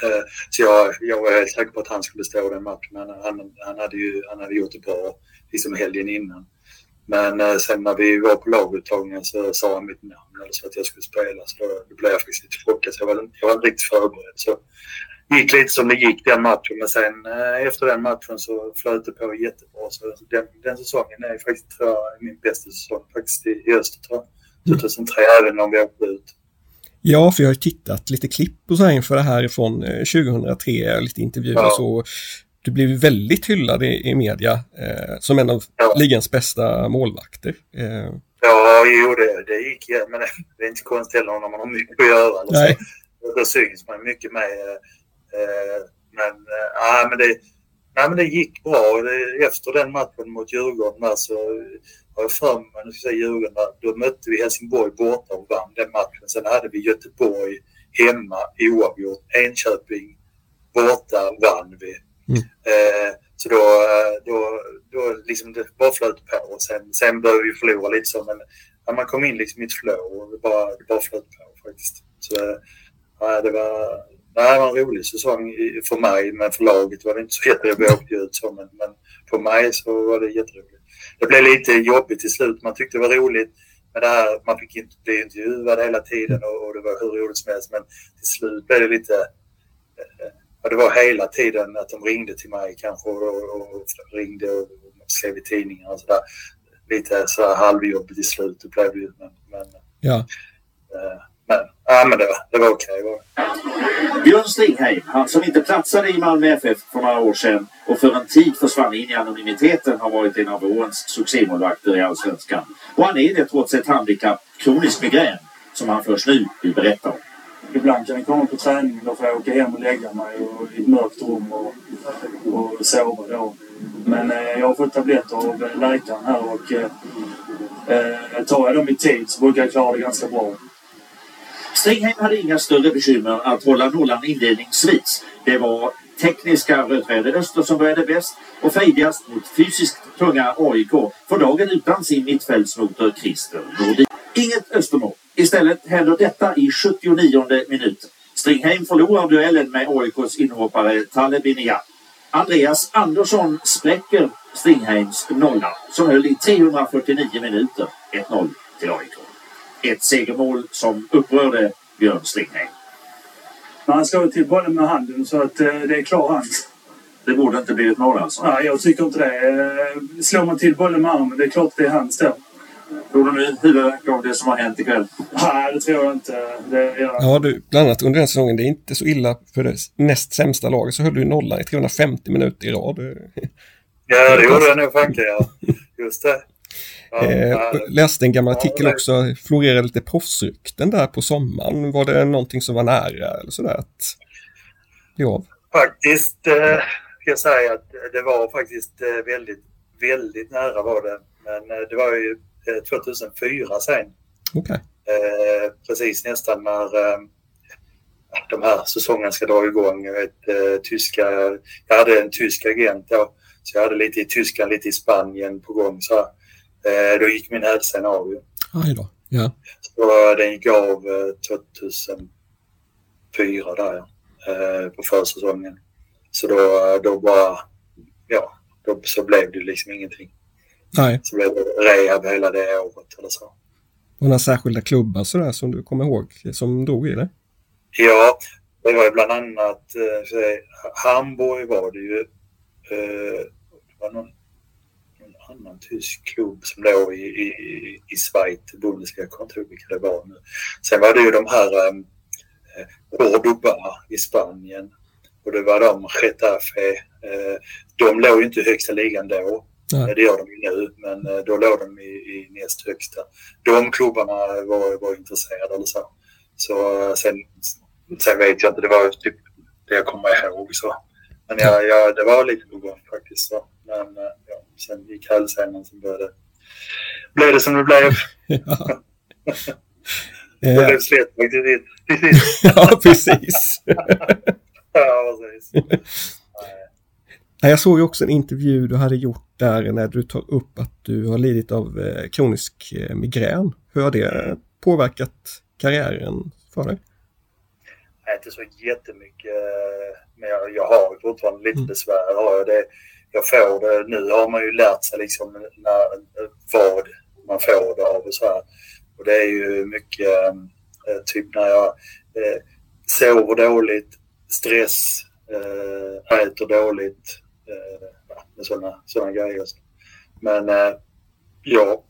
Eh, så jag, jag var helt säker på att han skulle stå den matchen. Han, han, han, hade ju han hade gjort det bra liksom helgen innan. Men eh, sen när vi var på laguttagningen så sa han mitt namn, alltså att jag skulle spela. Så då, blev jag faktiskt lite chockad. Så jag var, jag var inte riktigt förberedd. Så gick lite som det gick den matchen. Men sen eh, efter den matchen så flöt det på jättebra. Så den, den säsongen är faktiskt jag, min bästa säsong faktiskt i, jag. 2003 mm. även om vi åkte ut. Ja, för jag har tittat lite klipp och så här inför det här från 2003, eh, lite intervjuer ja. så. Du blev väldigt hyllad i, i media eh, som en av ja. ligans bästa målvakter. Eh. Ja, jo det, det gick ja, men det är inte konstigt heller när man har mycket att göra. Nej. Så. Då syns man mycket med eh, Eh, men, äh, men, det, nej, men det gick bra. Efter den matchen mot Djurgården där så har jag för mig, nu ska jag säga Djurgården, där, då mötte vi Helsingborg borta och vann den matchen. Sen hade vi Göteborg hemma oavgjort. Enköping borta vann vi. Mm. Eh, så då, då, då liksom det bara flöt på. Och sen, sen började vi förlora lite så, men ja, man kom in liksom i ett flow och det bara, det bara flöt på faktiskt. Så ja, det var det var en rolig säsong för mig, men för laget var det inte så jätteroligt. Vi åkte ut så, men, men för mig så var det jätteroligt. Det blev lite jobbigt till slut. Man tyckte det var roligt med det här. Man fick inte bli intervjuad hela tiden och, och det var hur roligt som helst. Men till slut blev det lite... Eh, det var hela tiden att de ringde till mig kanske och, och, och ringde och skrev i tidningar och sådär. Lite så här halvjobbigt i slutet blev det ju. Men, men, Ja. eh, men, ja, men det, var- det var okej. var det. Björn Stingheim, han som inte platsade i Malmö FF för några år sedan och för en tid försvann in i anonymiteten har varit en av vårens succémålvakter i Allsvenskan. Och han är det trots ett handikapp, kronisk migrän, som han först nu vill berätta om. Ibland kan jag komma på träningen, då får jag åka hem och lägga mig och, i ett mörkt rum och, och sova då. Men eh, jag har fått tabletter av eh, läkaren här och eh, eh, tar jag dem i tid så brukar jag klara det ganska bra. Stringheim hade inga större bekymmer att hålla nollan inledningsvis. Det var tekniska Rödväder Öster som började bäst och fejdigast mot fysiskt tunga AIK för dagen utan sin mittfältsmotor Christer Nordin. Inget Östermål. Istället händer detta i 79 minuten. Stringheim förlorar duellen med AIKs inhoppare Inia. Andreas Andersson spräcker Stingheims nolla som höll i 349 minuter. 1-0 till AIK. Ett segermål som upprörde Björn Stingheim. Men han slår till bollen med handen så att eh, det är klar hand. Det borde inte blivit mål alltså. Nej, jag tycker inte det. Eh, slår man till bollen med armen, det är klart det är hands då. Tror du nu huvudvärk av det som har hänt ikväll? Nej, det tror jag inte. Det jag. Ja, du, bland annat under den säsongen, det är inte så illa för det näst sämsta laget så höll du nollan i 350 minuter i rad. <laughs> Ja, det gjorde jag nog fanken, ja. Just det. Ja, Eh, ja, läste en gammal Ja, artikel det- också, florerade lite proffsrykten där på sommaren. Var det någonting som var nära eller sådär att bli av? Faktiskt eh, ska jag säga att det var faktiskt eh, väldigt, väldigt nära var det. Men eh, det var ju 2004 sen. Okej. Eh, precis nästan när eh, de här säsongerna ska dra igång. Jag, vet, eh, tyska, jag hade en tysk agent då. Så jag hade lite i Tyskland, lite i Spanien på gång. Så, eh, då gick min hälsena av ju. Aj då. Ja. Så den gick av eh, 2004 där eh, på försäsongen. Så då, då bara, ja, då, så blev det liksom ingenting. Nej. Så blev rehab hela det året eller så. Och några särskilda klubbar sådär som du kommer ihåg som drog i det? Ja, det var ju bland annat så, eh, Hamburg var det ju. Eh, det var någon, någon annan tysk klubb som låg i, i, i Schweiz, Bundesliga, jag kommer inte ihåg vilka det var nu. Sen var det ju de här eh, Cordoba i Spanien och det var de Getafe. Eh, de låg ju inte i högsta ligan då. Nej. Det gör de ju nu, men eh, då låg de i, i näst högsta. De klubbarna var, var intresserade eller så. Så eh, sen, sen vet jag inte, det var typ det jag kommer ihåg. Så. Men ja, ja, det var lite på gång faktiskt. Så. Men eh, ja, sen gick hälsenan som började. Blev det som det blev. <laughs> Ja. Det blev. Precis. <laughs> ja, precis. <laughs> Ja, precis. Jag såg ju också en intervju du hade gjort där när du tar upp att du har lidit av eh, kronisk eh, migrän. Hur har det påverkat karriären för dig? Inte så jättemycket. eh, Men jag, jag har fortfarande lite Mm. besvär. Har jag, det, jag får det. Nu har man ju lärt sig liksom när, vad man får det av och så här. Och det är ju mycket typ när jag eh, sover dåligt, stress, eh, äter dåligt. Eh, med sådana såna grejer. Men eh, ja,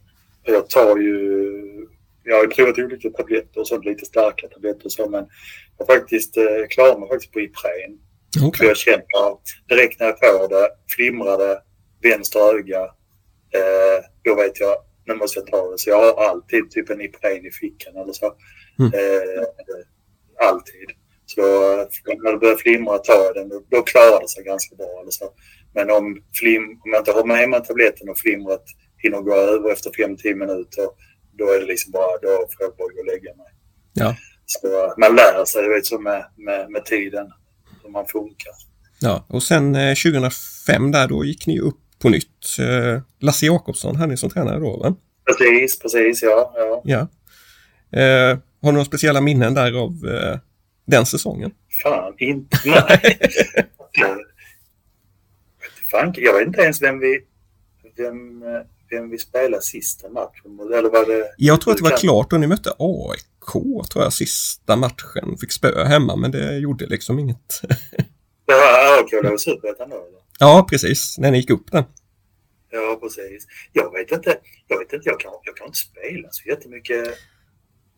jag tar ju... Jag har provat olika tabletter och sånt, lite starka tabletter och så, men jag faktiskt eh, klarar mig faktiskt på Ipren. För Okej. jag känner att direkt när jag får det, flimrade vänster öga, eh, då vet jag nu måste jag ta det. Så jag har alltid typ en Ipren i fickan eller så. Mm. Eh, alltid. Så när det börjar flimra tar jag den. Då, då klarar det sig ganska bra. Eller så. Men om, flim, om jag inte har med mig tabletten och flimret hinner gå över efter 5-10 minuter, då är det liksom bara, då får jag bara gå och lägga mig. Ja. Så man lär sig, vet, så med, med, med tiden, hur man funkar. Ja, och sen eh, 2005 där då gick ni upp på nytt. Eh, Lasse Jakobsson hade ni som tränare då va? Precis, precis, ja. ja. Ja. Eh, har du några speciella minnen där av eh, den säsongen? Fan, inte... <laughs> Nej. Jag, vet inte ens vem vi, vem, vem vi spelade sista matchen mot. Eller var det... Jag tror att det var kan- klart och ni mötte AIK tror jag sista matchen. Fick spö hemma men det gjorde liksom inget. Det var AIK låg i Superettan då eller? Ja, precis. När ni gick upp den. Ja, precis. Jag vet inte. Jag vet inte. Jag kan, jag kan inte spela så jättemycket.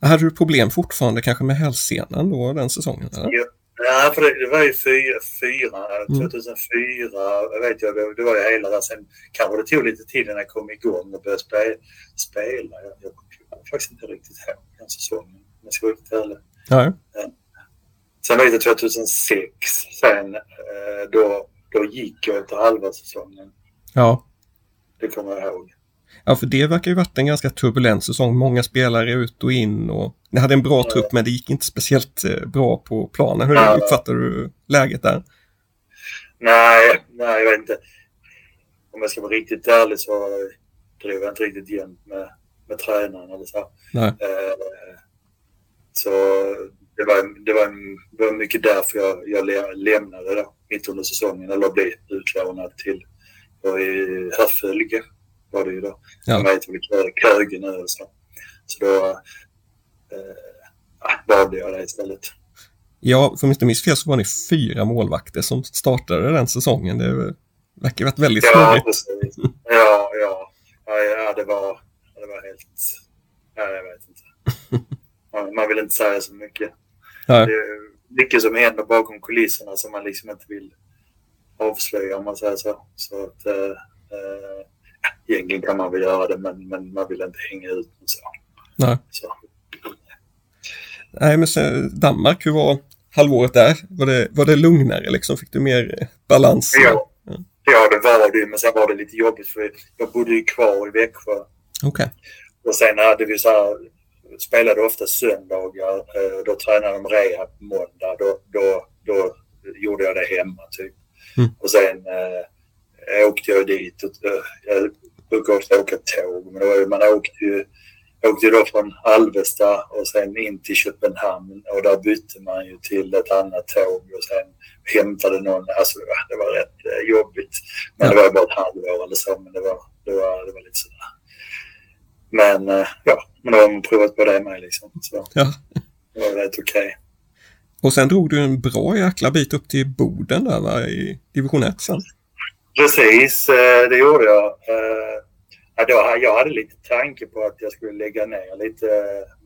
Hade du problem fortfarande kanske med hälsenan då den säsongen? Eller? Ja, för det, det var ju fyra, fyra Mm. 2004 vet jag, det, det var ju hela där. Sen kanske det tog lite tid innan jag kom igång och började spela. spela. Jag, jag kommer faktiskt inte riktigt ihåg den säsongen om jag ska vara riktigt ärlig. Ja. Sen vet jag 2006, sen eh, då, då gick jag efter halva säsongen. ja. Det kommer jag ihåg. Ja, för det verkar ju varit en ganska turbulent säsong. Många spelare ut och in och ni hade en bra trupp men det gick inte speciellt eh, bra på planen. Hur uppfattar du läget där? Nej, nej, jag vet inte. Om jag ska vara riktigt ärlig så drev jag inte riktigt jämnt med, med tränaren eller så. Eh, så det var, det, var, det var mycket därför jag, jag lämnade då, mitt under säsongen eller blev utlånad till i Herrfölje var det ju då. Ja. De heter väl Kö- Köge nu och så. Så då eh, valde jag det istället. Ja, för om jag inte minns fel så var ni fyra målvakter som startade den säsongen. Det verkar ha varit väldigt Ja, snurrigt. Ja, ja. Ja, ja det, var, det var helt... Ja, jag vet inte. <laughs> Man, man vill inte säga så mycket. Nej. Det är mycket som händer bakom kulisserna som man liksom inte vill avslöja om man säger så. Så att, eh, eh, egentligen kan man väl göra det men, men man vill inte hänga ut och så. Nej. så. Nej, men sen, Danmark, hur var halvåret där? Var det, var det lugnare liksom? Fick du mer eh, balans? Ja. ja, det var det men sen var det lite jobbigt för jag bodde ju kvar i Växjö. Okej. Och sen hade vi så här, spelade ofta söndagar. eh, Då tränade de rehab på måndag. Då, då, då gjorde jag det hemma typ. Mm. Och sen eh, åkte jag dit. Och, eh, jag brukar ofta åka tåg. Men då, var man åkte ju, åkte ju då från Alvesta och sen in till Köpenhamn. Och där bytte man ju till ett annat tåg och sen hämtade någon. Alltså det var rätt eh, jobbigt. Men Ja. det var bara ett halvår eller så. Men det var, det var, det var lite sådär. Men eh, ja, men då har man provat på det med liksom. Så Ja. det var rätt okej. Och sen drog du en bra jäkla bit upp till Boden där va, i division 1 sen. Precis, eh, det gjorde jag. Eh, ja, då, jag hade lite tanke på att jag skulle lägga ner lite.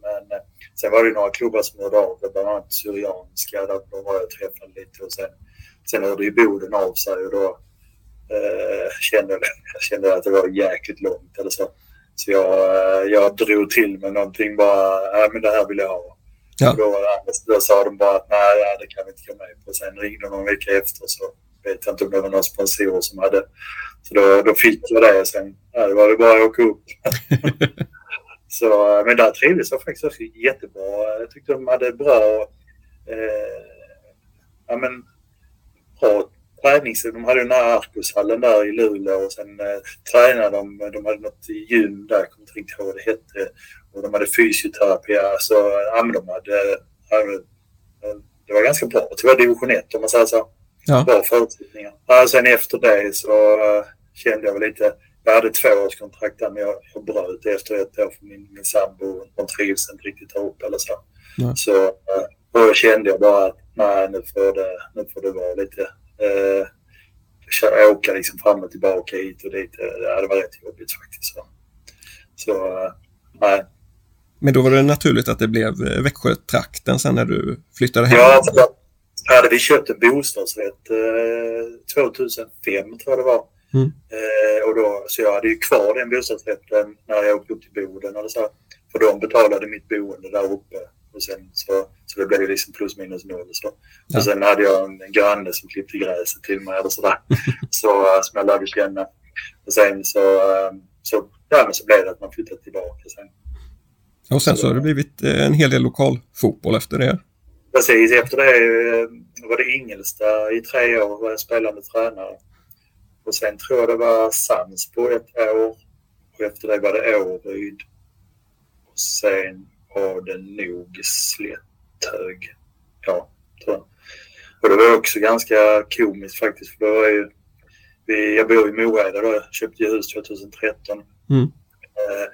Men eh, sen var det några klubbar som hörde av sig, bland annat Syrianska. Där de var jag träffade lite. Och sen, sen hörde ju Boden av sig och då eh, kände jag <laughs> kände att det var jäkligt långt eller så. Så jag, jag drog till med någonting bara, ja men det här vill jag ha. Ja. Då, då sa de bara att nej, det kan vi inte gå med på. Sen ringde de en vecka efter så vet jag inte om det var någon sponsor som hade. Så då, då fick jag det. Sen ja, det var det bara att åka upp. <laughs> så, men där trivdes jag faktiskt också jättebra. Jag tyckte de hade bra, eh, ja, men, bra tränings... De hade den här Arkushallen där i Luleå och sen eh, tränade de. De hade något gym där, jag kommer inte riktigt ihåg vad det hette. Och de hade fysioterapi. Så ja, men de hade, ja, men, det var ganska bra. Var division 1 om man säger så. Ja. Bra förutsättningar. Ja, sen efter det så eh, kände jag väl lite, jag hade två års kontrakt där men jag, jag bröt efter ett år för min, min sambo hon trivs inte riktigt uppe eller så. Nej. Så eh, då kände jag bara att nej nu får det, nu får det vara lite eh, köra- åka liksom fram och tillbaka hit och dit. Eh, Ja, det var rätt jobbigt faktiskt. Så, så nej. Men då var det naturligt att det blev Växjö-trakten sen när du flyttade hem? Ja, då hade vi köpt en bostadsrätt eh, 2005 tror jag det var. Mm. Eh, och då, så jag hade ju kvar den bostadsrätten när jag åkte upp till Boden eller så. För de betalade mitt boende där uppe. Och sen så, så det blev ju liksom plus minus noll. Så. Ja. Och sen hade jag en granne som klippte gräset till mig eller sådär. <laughs> så, eh, som jag lärde känna. Och sen så, eh, så, ja, men så blev det att man flyttade tillbaka sen. Och sen så har det blivit eh, en hel del lokalfotboll efter det. Precis, efter det eh, var det Ingelsta i tre år var jag spelande tränare. Och sen tror jag det var Sams på ett år. Och efter det var det Åryd. Och sen var det nog Slätthög. Ja, tror jag. Och det var också ganska komiskt faktiskt. För då var ju, vi, jag bor i Moheda då. Jag köpte hus 2013. Mm. Eh,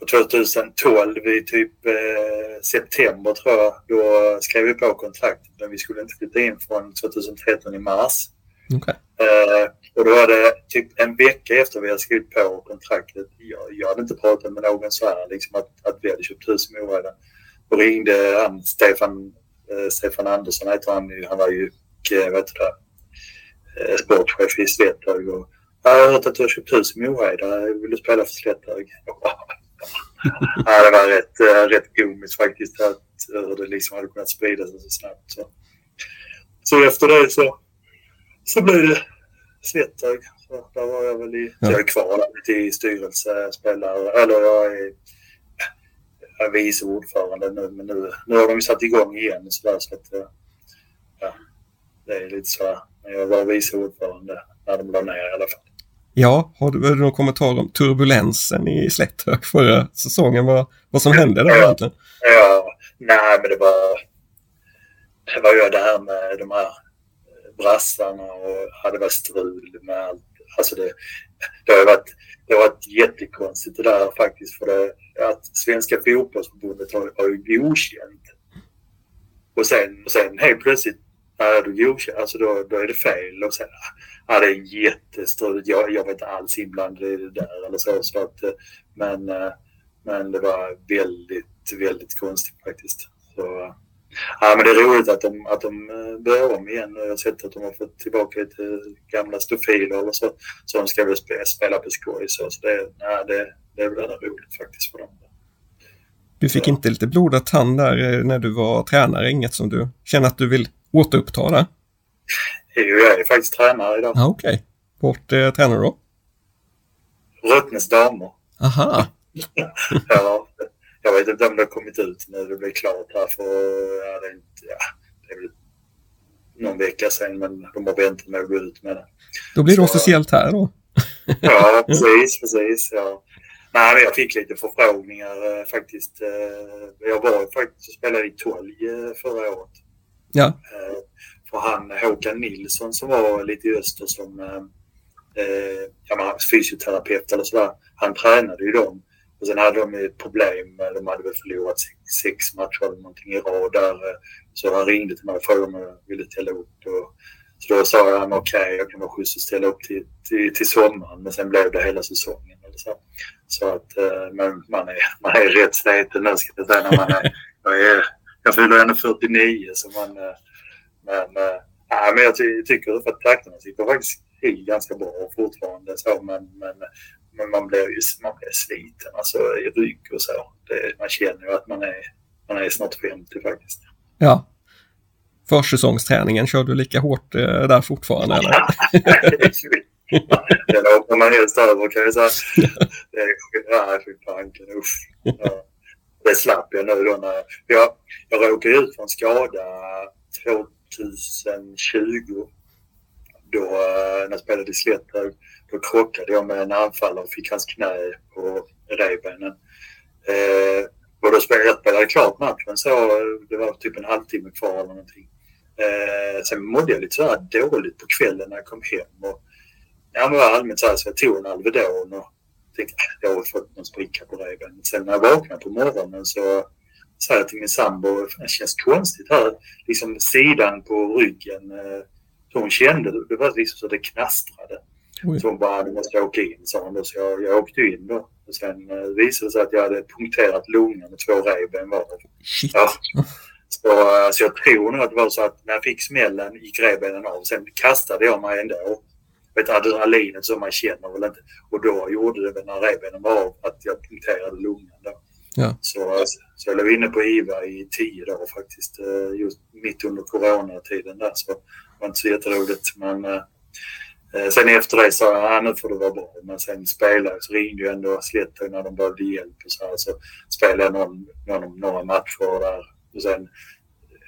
och 2012 i typ eh, september tror jag, då skrev vi på kontraktet. Men vi skulle inte flytta in från 2013 i mars. Okay. Eh, och då var det typ en vecka efter vi hade skrivit på kontraktet. Jag, jag hade inte pratat med någon så här, liksom att, att vi hade köpt hus i Mora. Då ringde han, Stefan, eh, Stefan Andersson heter han Han var ju, eh, vet du det, eh, sportchef i Slätthög. Och, jag har hört att du har köpt hus i Moheda. Vill du spela för Slätthög? <laughs> ja, det var rätt, äh, rätt komiskt faktiskt att hur det liksom hade kunnat sprida sig så snabbt. Så, så efter det så, så blev det Slätthög. Så där var jag väl i, ja. jag är kvar lite i styrelsespelare, eller jag är, jag är vice ordförande nu, men nu, nu har de satt igång igen så där så att ja, det är lite så här. Jag var vice ordförande när de la ner i alla fall. Ja, har du, har du någon kommentar om turbulensen i Slätthög förra säsongen? Vad, vad som hände där egentligen? Ja, nej men det var, det var ju det här med de här brassarna och hade varit strul med allt. Alltså det, det har varit, det har varit jättekonstigt det där faktiskt för det, att Svenska fotbollsförbundet har, har ju godkänt. Och sen, och sen helt plötsligt är du godkänd, alltså då, då är det fel. Och sen, ja, det är jättestruligt. Jag, jag var inte alls inblandad i det där eller så. så att, men, men det var väldigt, väldigt konstigt faktiskt. Så, ja, men det är roligt att de, att de börjar om igen. Jag har sett att de har fått tillbaka lite gamla stofiler eller så. Så de ska väl spela på skoj. Så, så det, ja, det, det är väl roligt faktiskt för dem. Du fick inte lite blodad tand där när du var tränare? Inget som du känner att du vill återuppta det? Jo, jag är faktiskt tränare idag. Ah, Okej. Okay. Vart eh, tränar du då? Ruttnes damer. Aha. <laughs> ja, jag vet inte om det har kommit ut när det blir klart här för ja, det, är inte, ja, det är någon vecka sedan men de har väntat med att gå ut med det. Då blir det Så, officiellt här då? <laughs> ja, precis, precis. Ja. Nej, men jag fick lite förfrågningar eh, faktiskt. Eh, jag var faktiskt och spelade i Tolj eh, förra året. Ja. Eh, för han Håkan Nilsson som var lite i öster som eh, eh ja, fysioterapeut eller sådär. Han tränade ju dem. Och sen hade de ett problem. De hade väl förlorat sex, sex matcher eller någonting i rad där. Så han ringde till mig och frågade om jag ville ställa upp. Och, så då sa jag okej, okay, jag kan vara schysst att ställa upp till, till, till sommaren. Men sen blev det hela säsongen. Eller så. så att men man är, man är rätt sliten nu ska jag säga när man är, <laughs> jag är jag fyller ändå 49 så man... Men, äh, men jag ty tycker att takterna sitter faktiskt i ganska bra fortfarande så men, men, men man blir ju man blir sliten alltså i rygg och så. Det, man känner ju att man är, man är snart 50 faktiskt. Ja. Försäsongsträningen, kör du lika hårt eh, där fortfarande eller? <laughs> Den åker man helst över kan jag säga. <laughs> Det är, ja, fy fanken, usch. Ja det slapp jag nu då när jag, jag råkade ut för en skada 2020. Då eh, när jag spelade i Slätthög, då krockade jag med en anfallare och fick hans knä på revbenen. Eh, och då spelade jag spelade klart matchen så det var typ en halvtimme kvar eller någonting. Eh, sen mådde jag lite så här dåligt på kvällen när jag kom hem. Och, ja, men var allmänt så här så jag tog en Alvedon och tänkte jag har fått någon spricka på revbenen. Sen när jag vaknade på morgonen så sa jag till min sambo, det känns konstigt här, liksom sidan på ryggen. Eh, så hon kände det, var liksom så det knastrade. Oj. Så hon bara, du måste åka in, sa hon då. Så jag, jag åkte in då. Och sen eh, visade det sig att jag hade punkterat lungan med två revben var. Shit. Ja. Så, eh, så jag tror nog att det var så att när jag fick smällen gick revbenen av. Sen kastade jag mig ändå vet, adrenalinet som man känner väl inte. Och då gjorde det väl när revbenen var av att jag punkterade lungan då. Ja. Så, så jag låg inne på IVA i tio dagar faktiskt. Eh, just mitt under coronatiden där så det var inte så jätteroligt. Men eh, eh, sen efter det sa jag, ah, nu får det vara bra. Men sen spelade så ringde jag ändå Slättö när de behövde hjälp och så här. Så spelade jag någon, någon, några matcher där. Och sen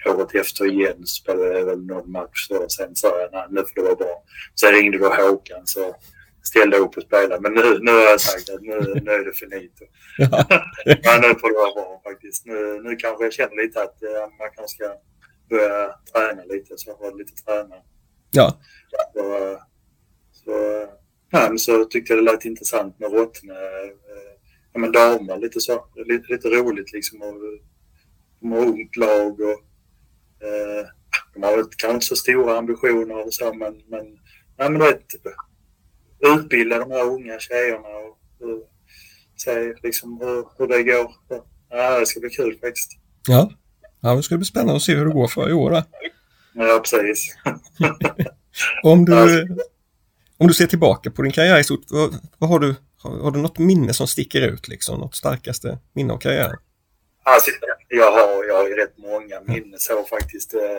året efter igen spelade jag väl någon match då. Sen sa jag nej, nu får det vara bra. Sen ringde då Håkan så ställde upp och spelade. Men nu, nu har jag sagt att nu, nu är det finito. Ja. <laughs> Men nu får det vara bra faktiskt. Nu, nu kanske jag känner lite att man kanske ska börja träna lite. Så jag har lite tränare. Ja. Så, så, ja, men så tyckte jag det lät intressant med Rottne. ja, men damer. Lite så. Lite, lite roligt liksom. Och, de har ungt lag och eh, de har väl kanske inte så stora ambitioner och så men, men, nej, men vet, utbilda de här unga tjejerna och, och se liksom hur, hur det går. Ja, det ska bli kul faktiskt. Ja, ja det ska bli spännande att se hur det går för i år. Då. Ja, precis. <laughs> om, du, om du ser tillbaka på din karriär i stort, vad, vad har, du, har, har, du något minne som sticker ut? Liksom, något starkaste minne av karriären? Alltså, jag har, jag har ju rätt många minnen så faktiskt. Eh,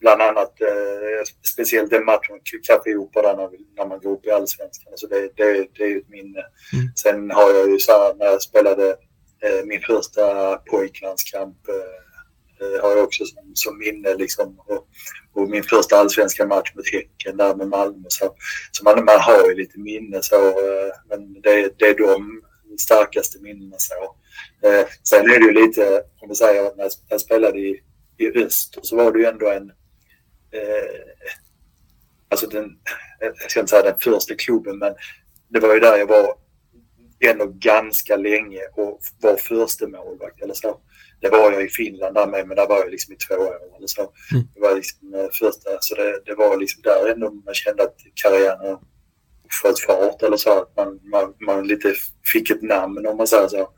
bland annat eh, speciellt den matchen mot Café när, när man går upp i allsvenskan. Alltså det, det, det är ju ett minne. Mm. Sen har jag ju så här, när jag spelade eh, min första pojklandskamp eh, har jag också som, som minne liksom. Och, och, min första allsvenska match mot Häcken där med Malmö. Så, så man, man har ju lite minne så. Men det, det är de starkaste minnena så. Eh, sen är det ju lite, om vi säger jag, när jag spelade i, i öst så var det ju ändå en eh, alltså den, jag ska inte säga den första klubben, men det var ju där jag var ändå ganska länge och var första målvakt eller så. Det var jag i Finland där med, men där var jag liksom i två år eller så. Mm. Det var liksom eh, första, så det, det var liksom där ändå man kände att karriären sköt fart eller så. Att man, man, man lite fick ett namn om man säger så.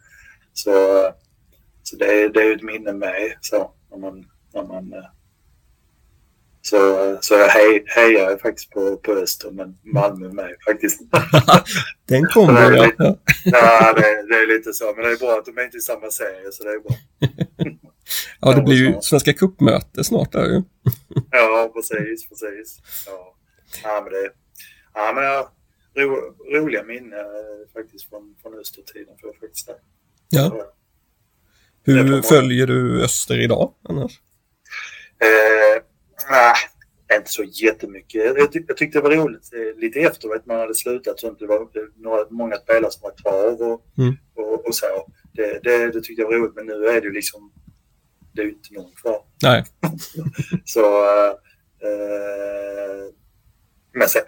Så, så det, det är ett minne med så när man, när man eh, så, så jag hej, hejar faktiskt på, på Öster, men Malmö med faktiskt. <laughs> Den kommer ja. ja, det, det, är lite så. Men det är bra att de är inte i samma serie, så det är bra. <laughs> ja, det blir ju Svenska cupmöte snart där ju. <laughs> ja, precis, precis. Ja, ja men det ja, men ro, roliga minnen eh, faktiskt från, från Östertiden får jag faktiskt säga. Ja. Hur följer du Öster idag annars? Eh, Nej, inte så jättemycket. Jag, tyck, jag tyckte det var roligt eh, lite efter att man hade slutat. Så det var några, många spelare som var kvar och, mm. och, och, så. Det, det, det, tyckte jag var roligt. Men nu är det ju liksom, det är ju inte någon kvar. Nej. <laughs> så, äh, men sen,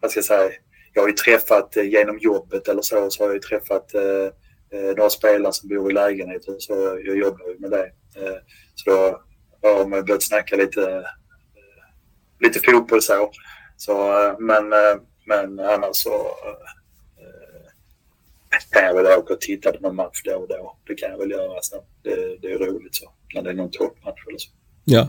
vad ska jag säga, jag har ju träffat eh, genom jobbet eller så, så har jag ju träffat äh, Eh, några spelare som bor i lägenheten så jag jobbar ju med det. Eh, så då har man börjat snacka lite, eh, lite fotboll så. så men, men annars så kan jag väl åka och titta på någon match då och då. Det kan jag väl göra. Så det, det är roligt så, när det är någon toppmatch eller så. Ja.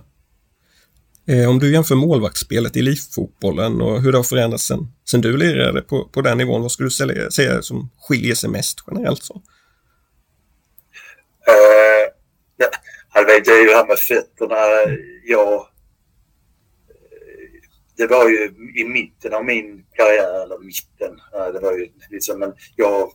Eh, om du jämför målvaktsspelet i elitfotbollen och hur det har förändrats sen, sen du lirade på, på den nivån, vad skulle du säga som skiljer sig mest generellt? Så? Uh, ja, det är ju det här med fötterna. Jag, eh, det var ju i mitten av min karriär, eller mitten, det var ju liksom, men jag,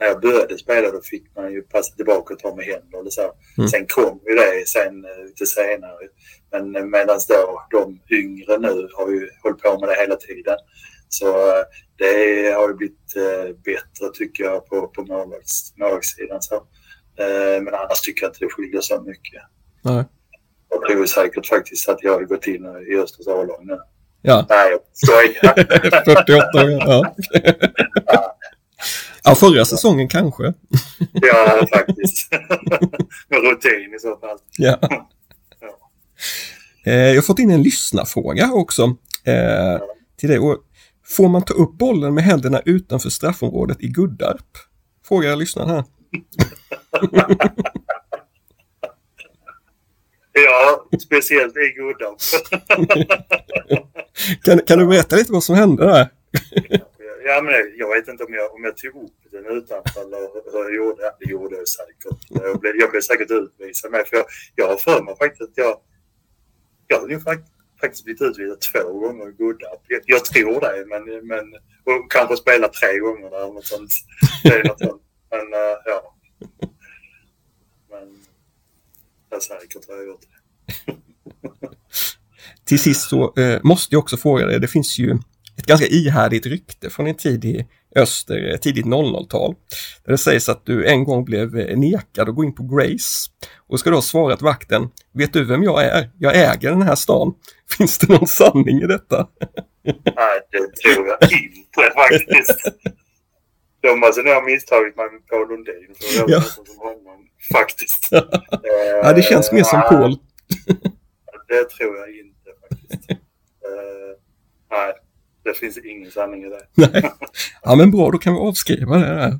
när jag började spela då fick man ju passa tillbaka och ta med händer eller så. Mm. Sen kom ju det sen lite senare. Men medan då de yngre nu har ju hållit på med det hela tiden. Så det har ju blivit bättre tycker jag på, på målvaktssidan. Så. Eh, men annars tycker jag inte det skiljer så mycket. Nej. Jag tror säkert faktiskt att jag har gått in i Östers A-lag nu. Ja. Nej, jag skojar. <laughs> 48 år, ja. <laughs> ja. förra säsongen kanske. <laughs> ja, faktiskt. <laughs> Med rutin i så fall. Ja. ja. Eh, jag har fått in en lyssnarfråga också eh, till dig. får man ta upp bollen med händerna utanför straffområdet i Guddarp? Frågar lyssnaren här. <laughs> ja, speciellt i Guddarp. kan, kan du berätta lite vad som hände där? Ja, men jag vet inte om jag, om jag tog upp den utanför eller hur jag gjorde. Det gjorde jag säkert. Jag blev, jag blev säkert utvisad med. För jag, jag har för mig faktiskt att jag... Jag har ju faktiskt blivit utvisad två gånger i Godarp. Jag, jag tror det, men, men och kanske spelat tre gånger där. Något sånt. Det är något sånt. Men uh, ja. Men jag säkert har jag gjort det. Till sist så eh, måste jag också fråga dig, det finns ju ett ganska ihärdigt rykte från en tid i öster, tidigt 00-tal. Där det sägs att du en gång blev eh, nekad att gå in på Grace och ska då ha svarat vakten, vet du vem jag är? Jag äger den här stan. <laughs> Finns det någon sanning i detta? <laughs> Nej, det tror jag inte faktiskt. <laughs> de alltså, har misstagit mig med Paul Lundin. För jag Ja. som honom, faktiskt. Ja, det känns mer som Eh, Paul. Det tror jag inte faktiskt. Eh, nej, det finns ingen sanning i det. <laughs> Nej. Ja, men bra, då kan vi avskriva det där.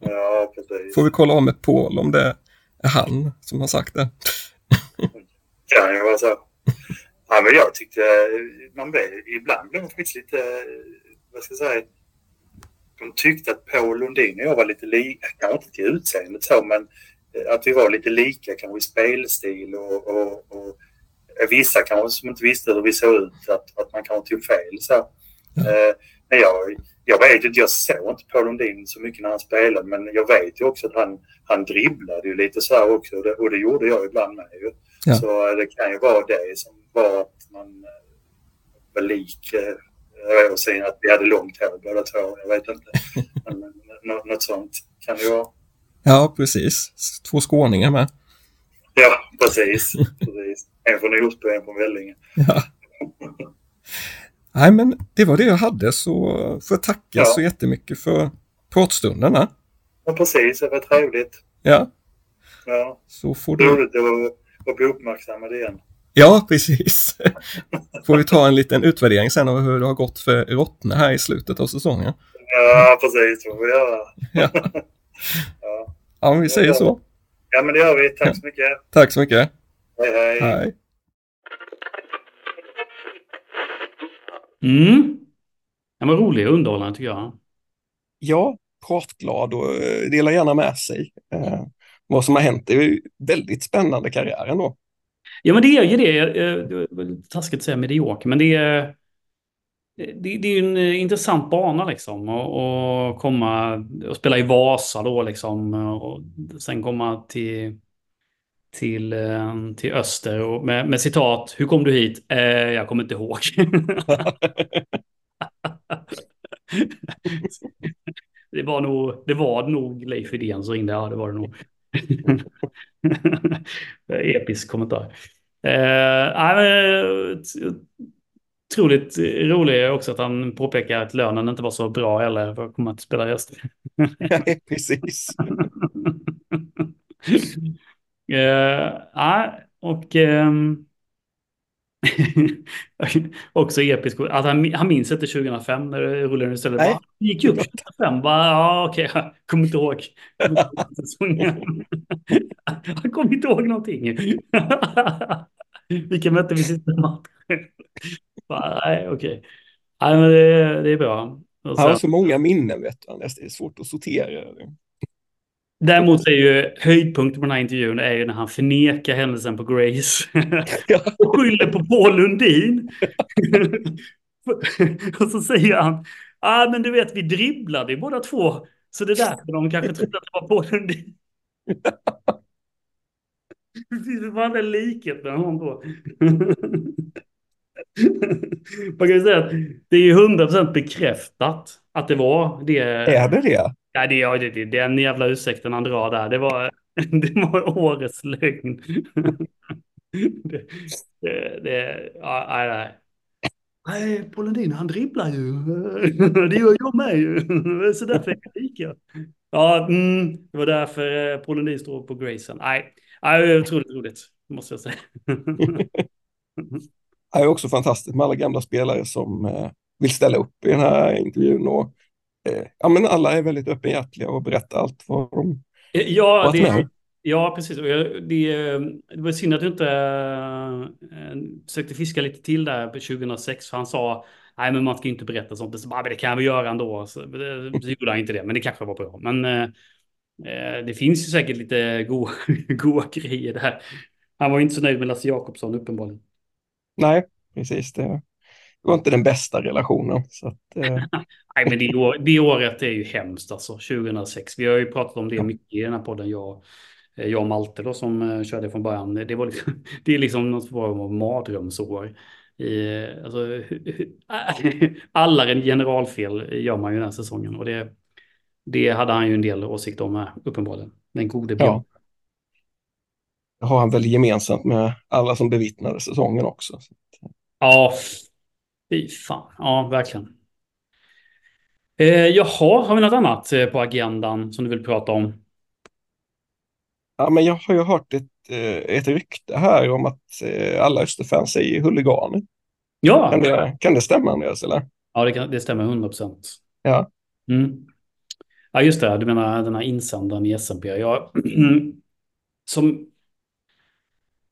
Ja, precis. Får vi kolla om med Paul om det är han som har sagt det. kan ju vara så. Ja, men jag tyckte man blev, ibland blev man faktiskt lite, vad ska jag säga, de tyckte att Paul Lundin och jag var lite lika, kanske inte till utseendet så, men eh, att vi var lite lika kanske i spelstil och, och, och vissa kanske som inte visste hur vi såg ut, att, att man kanske tog fel så. Eh, men jag, jag vet inte, jag såg inte Paul Lundin så mycket när han spelade, men jag vet ju också att han, han dribblade ju lite så här också och det, och det gjorde jag ibland med ju. Ja. Så eh, det kan ju vara det som var att man eh, var lik eh, och sen att vi hade långt hår båda två. Jag vet inte. <laughs> Men, men, nå- något sånt kan det ju vara. Ja, precis. Två skåningar med. Ja, precis. precis. En från Osby och en från Vellinge. Ja. <laughs> Nej, men det var det jag hade så får jag tacka Ja. så jättemycket för pratstunden. här. Ja, precis. Det var trevligt. Ja, Ja, så får du... roligt att, att bli uppmärksammad igen. Ja, precis. <laughs> Får vi ta en liten utvärdering sen av hur det har gått för Rottne här i slutet av säsongen. Ja, precis. Det får vi göra. Ja. <laughs> Ja. Ja, men vi säger så. ja, men det gör vi. Tack så mycket. Tack så mycket. Hej, hej. Hej. Mm. Den var rolig och underhållande tycker jag. Ja, pratglad och eh, delar gärna med sig. Eh, vad som har hänt. Det är ju väldigt spännande karriär ändå. Ja, men det är ju det. eh, taskigt att säga medioker, men det är... Det, det är en eh, intressant bana liksom. Och, och komma och spela i Vasa då liksom. Och sen komma till, till, eh, till Öster och med, med citat. Hur kom du hit? Eh, jag kommer inte ihåg. <laughs> det var nog, det var nog Leif Widén som ringde. Ja, det var det nog. <laughs> Episk kommentar. Eh, t- otroligt rolig också att han påpekar att lönen inte var så bra heller för att komma till spela i Öster. Nej, precis. <laughs> Nej, och ehm, <laughs> också episkt att han, han minns inte 2005 när det rullade istället. Nej. Va? Det gick upp 2005. Va? Ja, okej, jag <laughs> kommer inte ihåg. <laughs> Han kommer inte ihåg någonting. Vilka mötte vi sista matchen? Nej, okej. Nej, men det, det är bra. Och Han har sen- så många minnen, vet du. Det är svårt att sortera. Däremot är ju höjdpunkten på den här intervjun är ju när han förnekar händelsen på Grace. <laughs> Ja. och skyller på Paul Lundin. <laughs> och så säger han, ah, men du vet vi dribblade ju båda två. Så det är därför de kanske trodde att det var Paul Lundin. <laughs> Det finns fan en likhet med honom då. Man kan ju säga att det är ju 100% bekräftat att det var det. Är det det? Ja, det, ja, det, det, den jävla ursäkten han drar där, det var, <laughs> det var årets lögn. <laughs> det, det, det, ja, nej, nej. Nej, Paul Lundin, han dribblar ju. <laughs> Det gör jag med ju. Så därför är jag lika. Ja, mm, det var därför eh, Paul Lundin står på Grayson. Nej, nej, det är otroligt roligt, måste jag säga. Det är också fantastiskt med alla gamla spelare som eh, vill ställa upp i den här intervjun. Och, ja, men alla är väldigt öppenhjärtiga och berättar allt vad de Ja, varit med det, om. ja precis. Och jag- Det, det var synd att du inte äh, försökte fiska lite till där på 2006. För han sa, nej men man ska inte berätta sånt. Så bara, det kan vi göra ändå. Så, det- så gjorde han inte det, men det kanske var bra. Men äh, eh, det finns ju säkert lite goa, <laughs> goa grejer där. Han var inte så nöjd med Lasse Jakobsson uppenbarligen. Nej, precis. Det, det var inte den bästa relationen. Så att, eh, <laughs> Nej, men det, år- det året är ju hemskt alltså, 2006. Vi har ju pratat om det mycket i den här podden, jag, eh, jag och Malte då som eh, körde från början. Det, var liksom, <laughs> det är liksom något form av mardrömsår. I, eh, alltså, <laughs> alla en generalfel gör man ju den här säsongen och det, det hade han ju en del åsikter om här, uppenbarligen. Den gode Björn. ja. Det har han väl gemensamt med alla som bevittnade säsongen också. Så, Ja, fy fan. Ja, verkligen. Eh, jaha, har vi något annat eh, på agendan som du vill prata om? Ja, men jag har ju hört ett, eh, ett rykte här om att eh, alla Österfans är huliganer. Ja, Kan det, kan det stämma Andreas? Eller? ja det, kan, det stämmer 100 procent. Ja. Mm. Ja, just det. Du menar den här insändaren i SMP. Jag, <clears throat> som,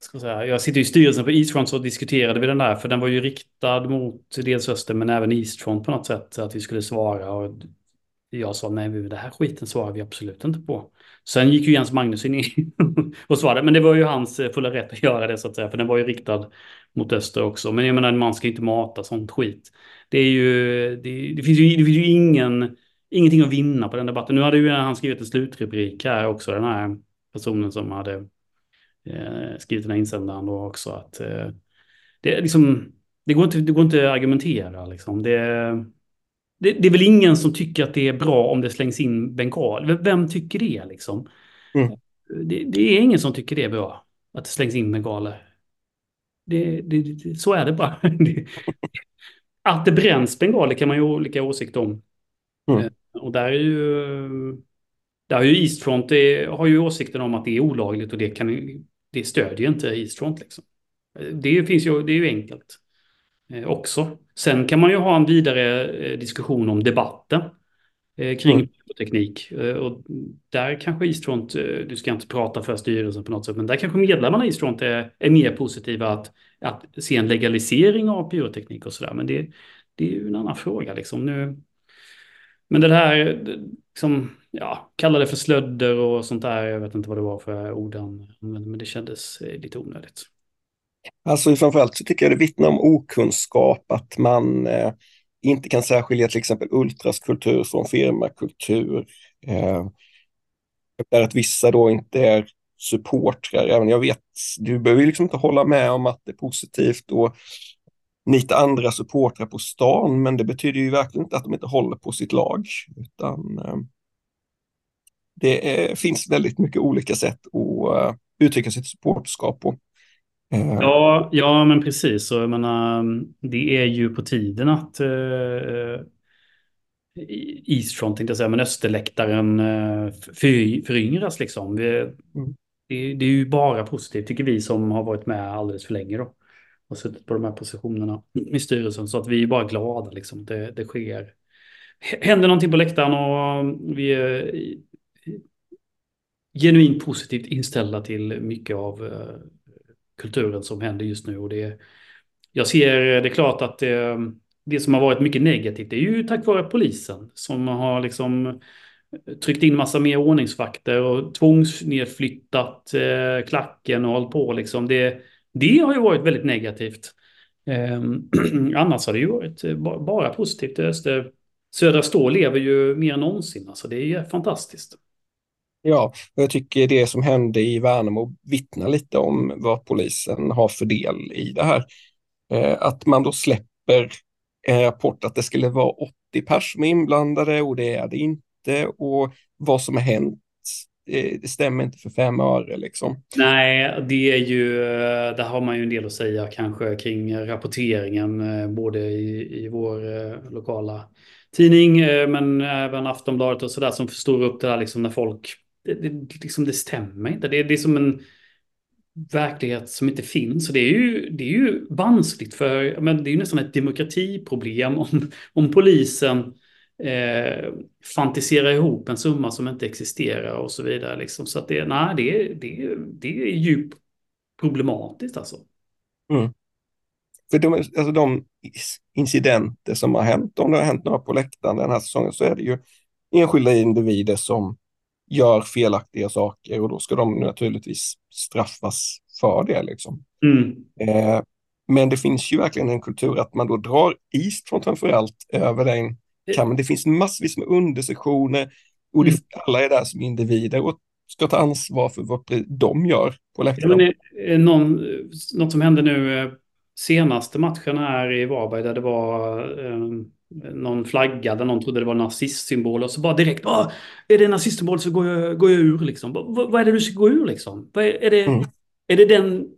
ska jag, säga, jag sitter i styrelsen på Eastfront så diskuterade vi den där. För den var ju riktad mot dels Öster men även Eastfront på något sätt. Att vi skulle svara. Och jag sa nej, det här skiten svarar vi absolut inte på. Sen gick ju Jens Magnusson in <laughs> och svarade. Men det var ju hans fulla rätt att göra det så att säga. För den var ju riktad mot Öster också. Men jag menar, man ska inte mata sånt skit. Det är ju, det, det finns ju, det finns ju ingen ingenting att vinna på den debatten. Nu hade ju han skrivit en slutrubrik här också, den här personen som hade eh, skrivit den här insändaren då också. Att, eh, det, liksom, det, går inte, det går inte att argumentera. Liksom. Det, det, det, är väl ingen som tycker att det är bra om det slängs in bengal. Vem tycker det? Liksom? Mm. Det, det, är ingen som tycker det är bra, att det slängs in bengaler. Det, så är det bara. <laughs> att det bränns bengaler kan man ju ha olika åsikter om. Mm. Eh, och där är ju... Där har ju Eastfront det, har ju åsikten om att det är olagligt och det, kan, det stödjer inte Eastfront. Liksom. Det, finns ju, det är ju enkelt eh, också. Sen kan man ju ha en vidare eh, diskussion om debatten eh, kring mm. teknik. Eh, och där kanske Eastfront, eh, du ska inte prata för styrelsen på något sätt, men där kanske medlemmarna i Eastfront är, är mer positiva att, att se en legalisering av pyroteknik och sådär. Men det, det är ju en annan fråga. Liksom. Nu, men det här, liksom, ja, kalla det för slödder och sånt där. Jag vet inte vad det var för ord men det kändes eh, lite onödigt. Alltså framförallt så tycker jag det vittnar om okunskap att man eh, inte kan särskilja till exempel ultraskultur från firmakultur. Eh, där att vissa då inte är supportrar. Även jag vet, du behöver liksom inte hålla med om att det är positivt och nita andra supportrar på stan, men det betyder ju verkligen inte att de inte håller på sitt lag. Utan eh, det är, finns väldigt mycket olika sätt att uh, uttrycka sitt supporterskap på. Uh, ja, ja, men precis. Så, jag menar, det är ju på tiden att uh, Eastfront, tänkte jag säga, men Österläktaren uh, för, föryngras liksom. Vi, mm. det, det, är ju bara positivt, tycker vi som har varit med alldeles för länge. Då och suttit på de här positionerna i styrelsen. Så att vi är bara glada liksom. Det, det sker. Händer någonting på läktaren och vi är genuint positivt inställda till mycket av eh, kulturen som händer just nu. Och det, jag ser eh, det är klart att det, det som har varit mycket negativt det är ju tack vare polisen som har liksom tryckt in massa mer ordningsvakter och tvångsnedflyttat eh, klacken och hållit på liksom. Det, det har ju varit väldigt negativt. Eh, <clears throat> annars har det ju varit eh, bara positivt. Öster, Södra Stå lever ju mer än någonsin. Alltså det är fantastiskt. Ja, och jag tycker det som hände i Värnamo vittnar lite om vad polisen har för del i det här. Eh, att man då släpper en rapport att det skulle vara 80 pers som är inblandade och det är det inte. Och vad som har hänt Eh, det stämmer inte för fem öre liksom. Nej, det är ju, eh, där har man ju en del att säga kanske kring rapporteringen, eh, både i, i vår lokala tidning, men även Aftonbladet och sådär som förstår upp det där liksom när folk, det, det, liksom, det stämmer inte. Det, det är som en verklighet som inte finns. Och det är ju, det är ju vanskligt för, men det är ju nästan ett demokratiproblem om, om polisen eh, fantisera ihop en summa som inte existerar och så vidare. Liksom. Så att det, nej, det, det, det är djupt problematiskt alltså. Mm. För de, alltså de incidenter som har hänt, om det har hänt några på läktaren den här säsongen, så är det ju enskilda individer som gör felaktiga saker och då ska de naturligtvis straffas för det. Liksom. Mm. Eh, men det finns ju verkligen en kultur att man då drar East från framförallt över den kan, det finns massvis med undersektioner och det, mm. alla är där som individer och ska ta ansvar för vad de gör på läktaren. Ja, men någon, något som hände nu eh, senaste matchen här i Varberg där det var eh, någon flagga där någon trodde det var nazistsymbol och så bara direkt, är det nazistsymbol så går jag, går jag ur liksom. Vad, vad är det du ska gå ur liksom? Är, är, det, mm. är det den,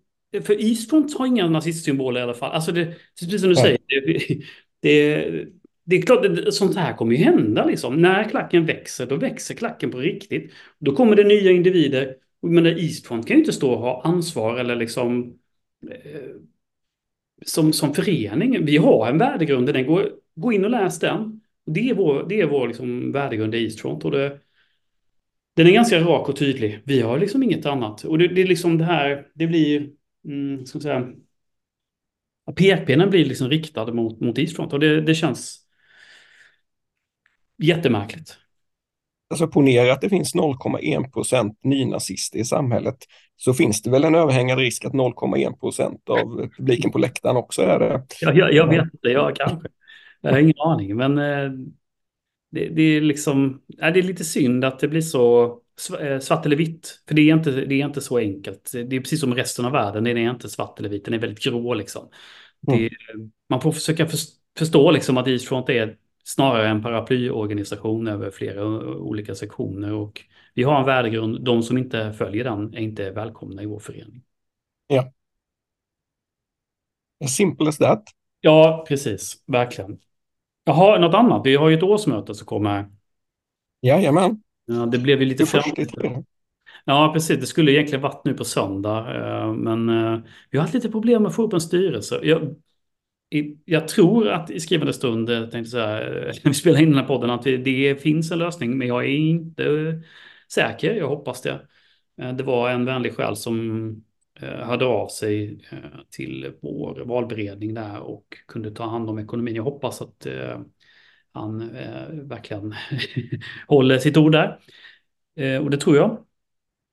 för Eastfront har inga nazistsymboler i alla fall. Alltså det, precis som du Nej. säger, det, det, det är klart, att sånt här kommer ju hända liksom. När klacken växer, då växer klacken på riktigt. Då kommer det nya individer. Men Eastfront kan ju inte stå och ha ansvar eller liksom eh, som, som förening. Vi har en värdegrund, den går, gå in och läs den. Det är vår, det är vår liksom värdegrund i Eastfront. Och det, den är ganska rak och tydlig. Vi har liksom inget annat. Och det, det är liksom det här, det blir, mm, ska säga, pekpinnen blir liksom riktad mot, mot Eastfront. Och det, det känns jättemärkligt. Alltså ponera att det finns 0,1 procent nynazister i samhället så finns det väl en överhängande risk att 0,1 procent av publiken på läktaren också är det. Ja, jag, jag vet inte, jag kanske. Jag har ingen aning, men eh, det, det, är liksom, det är lite synd att det blir så eh, svart eller vitt. För det är, inte, det är inte så enkelt. Det är precis som resten av världen, det är inte svart eller vitt, den är väldigt grå liksom. Mm. Det, man får försöka förstå liksom att Eastfront är snarare en paraplyorganisation över flera olika sektioner. Och vi har en värdegrund, de som inte följer den är inte välkomna i vår förening. Ja. As simple as that. Ja, precis. Verkligen. Jaha, något annat? Vi har ju ett årsmöte som kommer. Jajamän. Ja, det blev ju lite för... Ja, precis. Det skulle egentligen varit nu på söndag. Eh, men eh, vi har haft lite problem med att få upp en styrelse. Jag, jag tror att i skrivande stund, eh, tänkte säga, eh, <laughs> vi spelar in den här podden, att det finns en lösning. Men jag är inte säker. Jag hoppas det. Eh, det var en vänlig själ som eh, hörde av sig till vår valberedning där och kunde ta hand om ekonomin. Jag hoppas att han verkligen <laughs> håller sitt ord där. Och det tror jag.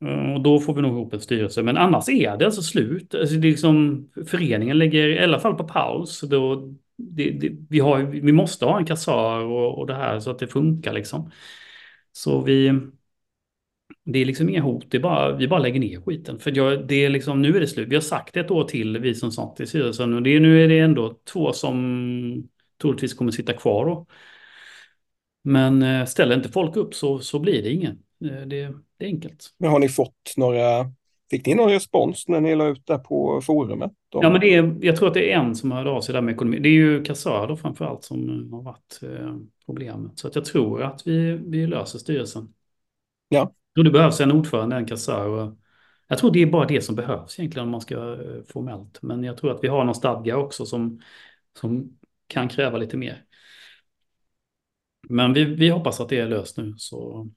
Mm, och då får vi nog ihop en styrelse. Men annars är det alltså slut. Alltså det är liksom, föreningen lägger i alla fall på paus. Då, det, det, vi, har, vi måste ha en kassör och, och det här så att det funkar liksom. Så vi... Det är liksom inga hot, det är bara, vi bara lägger ner skiten. För jag, det är liksom, nu är det slut. Vi har sagt ett år till, vi som satt i styrelsen. Och det, nu är det ändå två som troligtvis kommer sitta kvar. Då. Men eh, ställer inte folk upp så, så blir det ingen. Eh, det, det är enkelt. Men har ni fått några, fick ni någon respons när ni la ut det på forumet? Om... Ja, men det är, jag tror att det är en som hörde av sig där med ekonomi. Det är ju kassörer framför allt som har varit eh, problemet. Så att jag tror att vi, vi löser styrelsen. Ja. Tror det behövs en ordförande, en kassör. Jag tror det är bara det som behövs egentligen om man ska eh, formellt. Men jag tror att vi har någon stadga också som, som kan kräva lite mer. Men vi, vi hoppas att det är löst nu. Så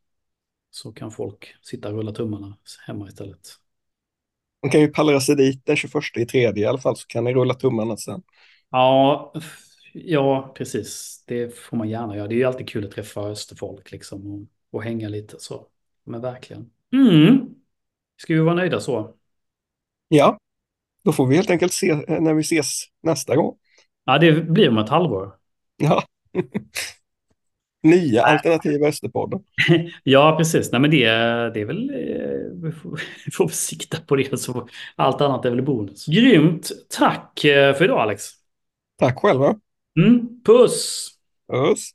så kan folk sitta och rulla tummarna hemma istället. Man kan ju pallra sig dit den 21 i tredje i alla fall så kan ni rulla tummarna sen. Ja, ja, precis. Det får man gärna göra. Det är ju alltid kul att träffa österfolk liksom och, och hänga lite så. Men verkligen. Mm. Ska vi vara nöjda så? Ja, då får vi helt enkelt se när vi ses nästa gång. Ja, det blir om ett halvår. Ja. <laughs> Nya alternativa Österpodden. <laughs> ja, precis. Nej, men det, det är väl... Eh, vi får <laughs> sikta på det. Så allt annat är väl bonus. Grymt. Tack eh, för idag, Alex. Tack själva. Mm, puss. Puss.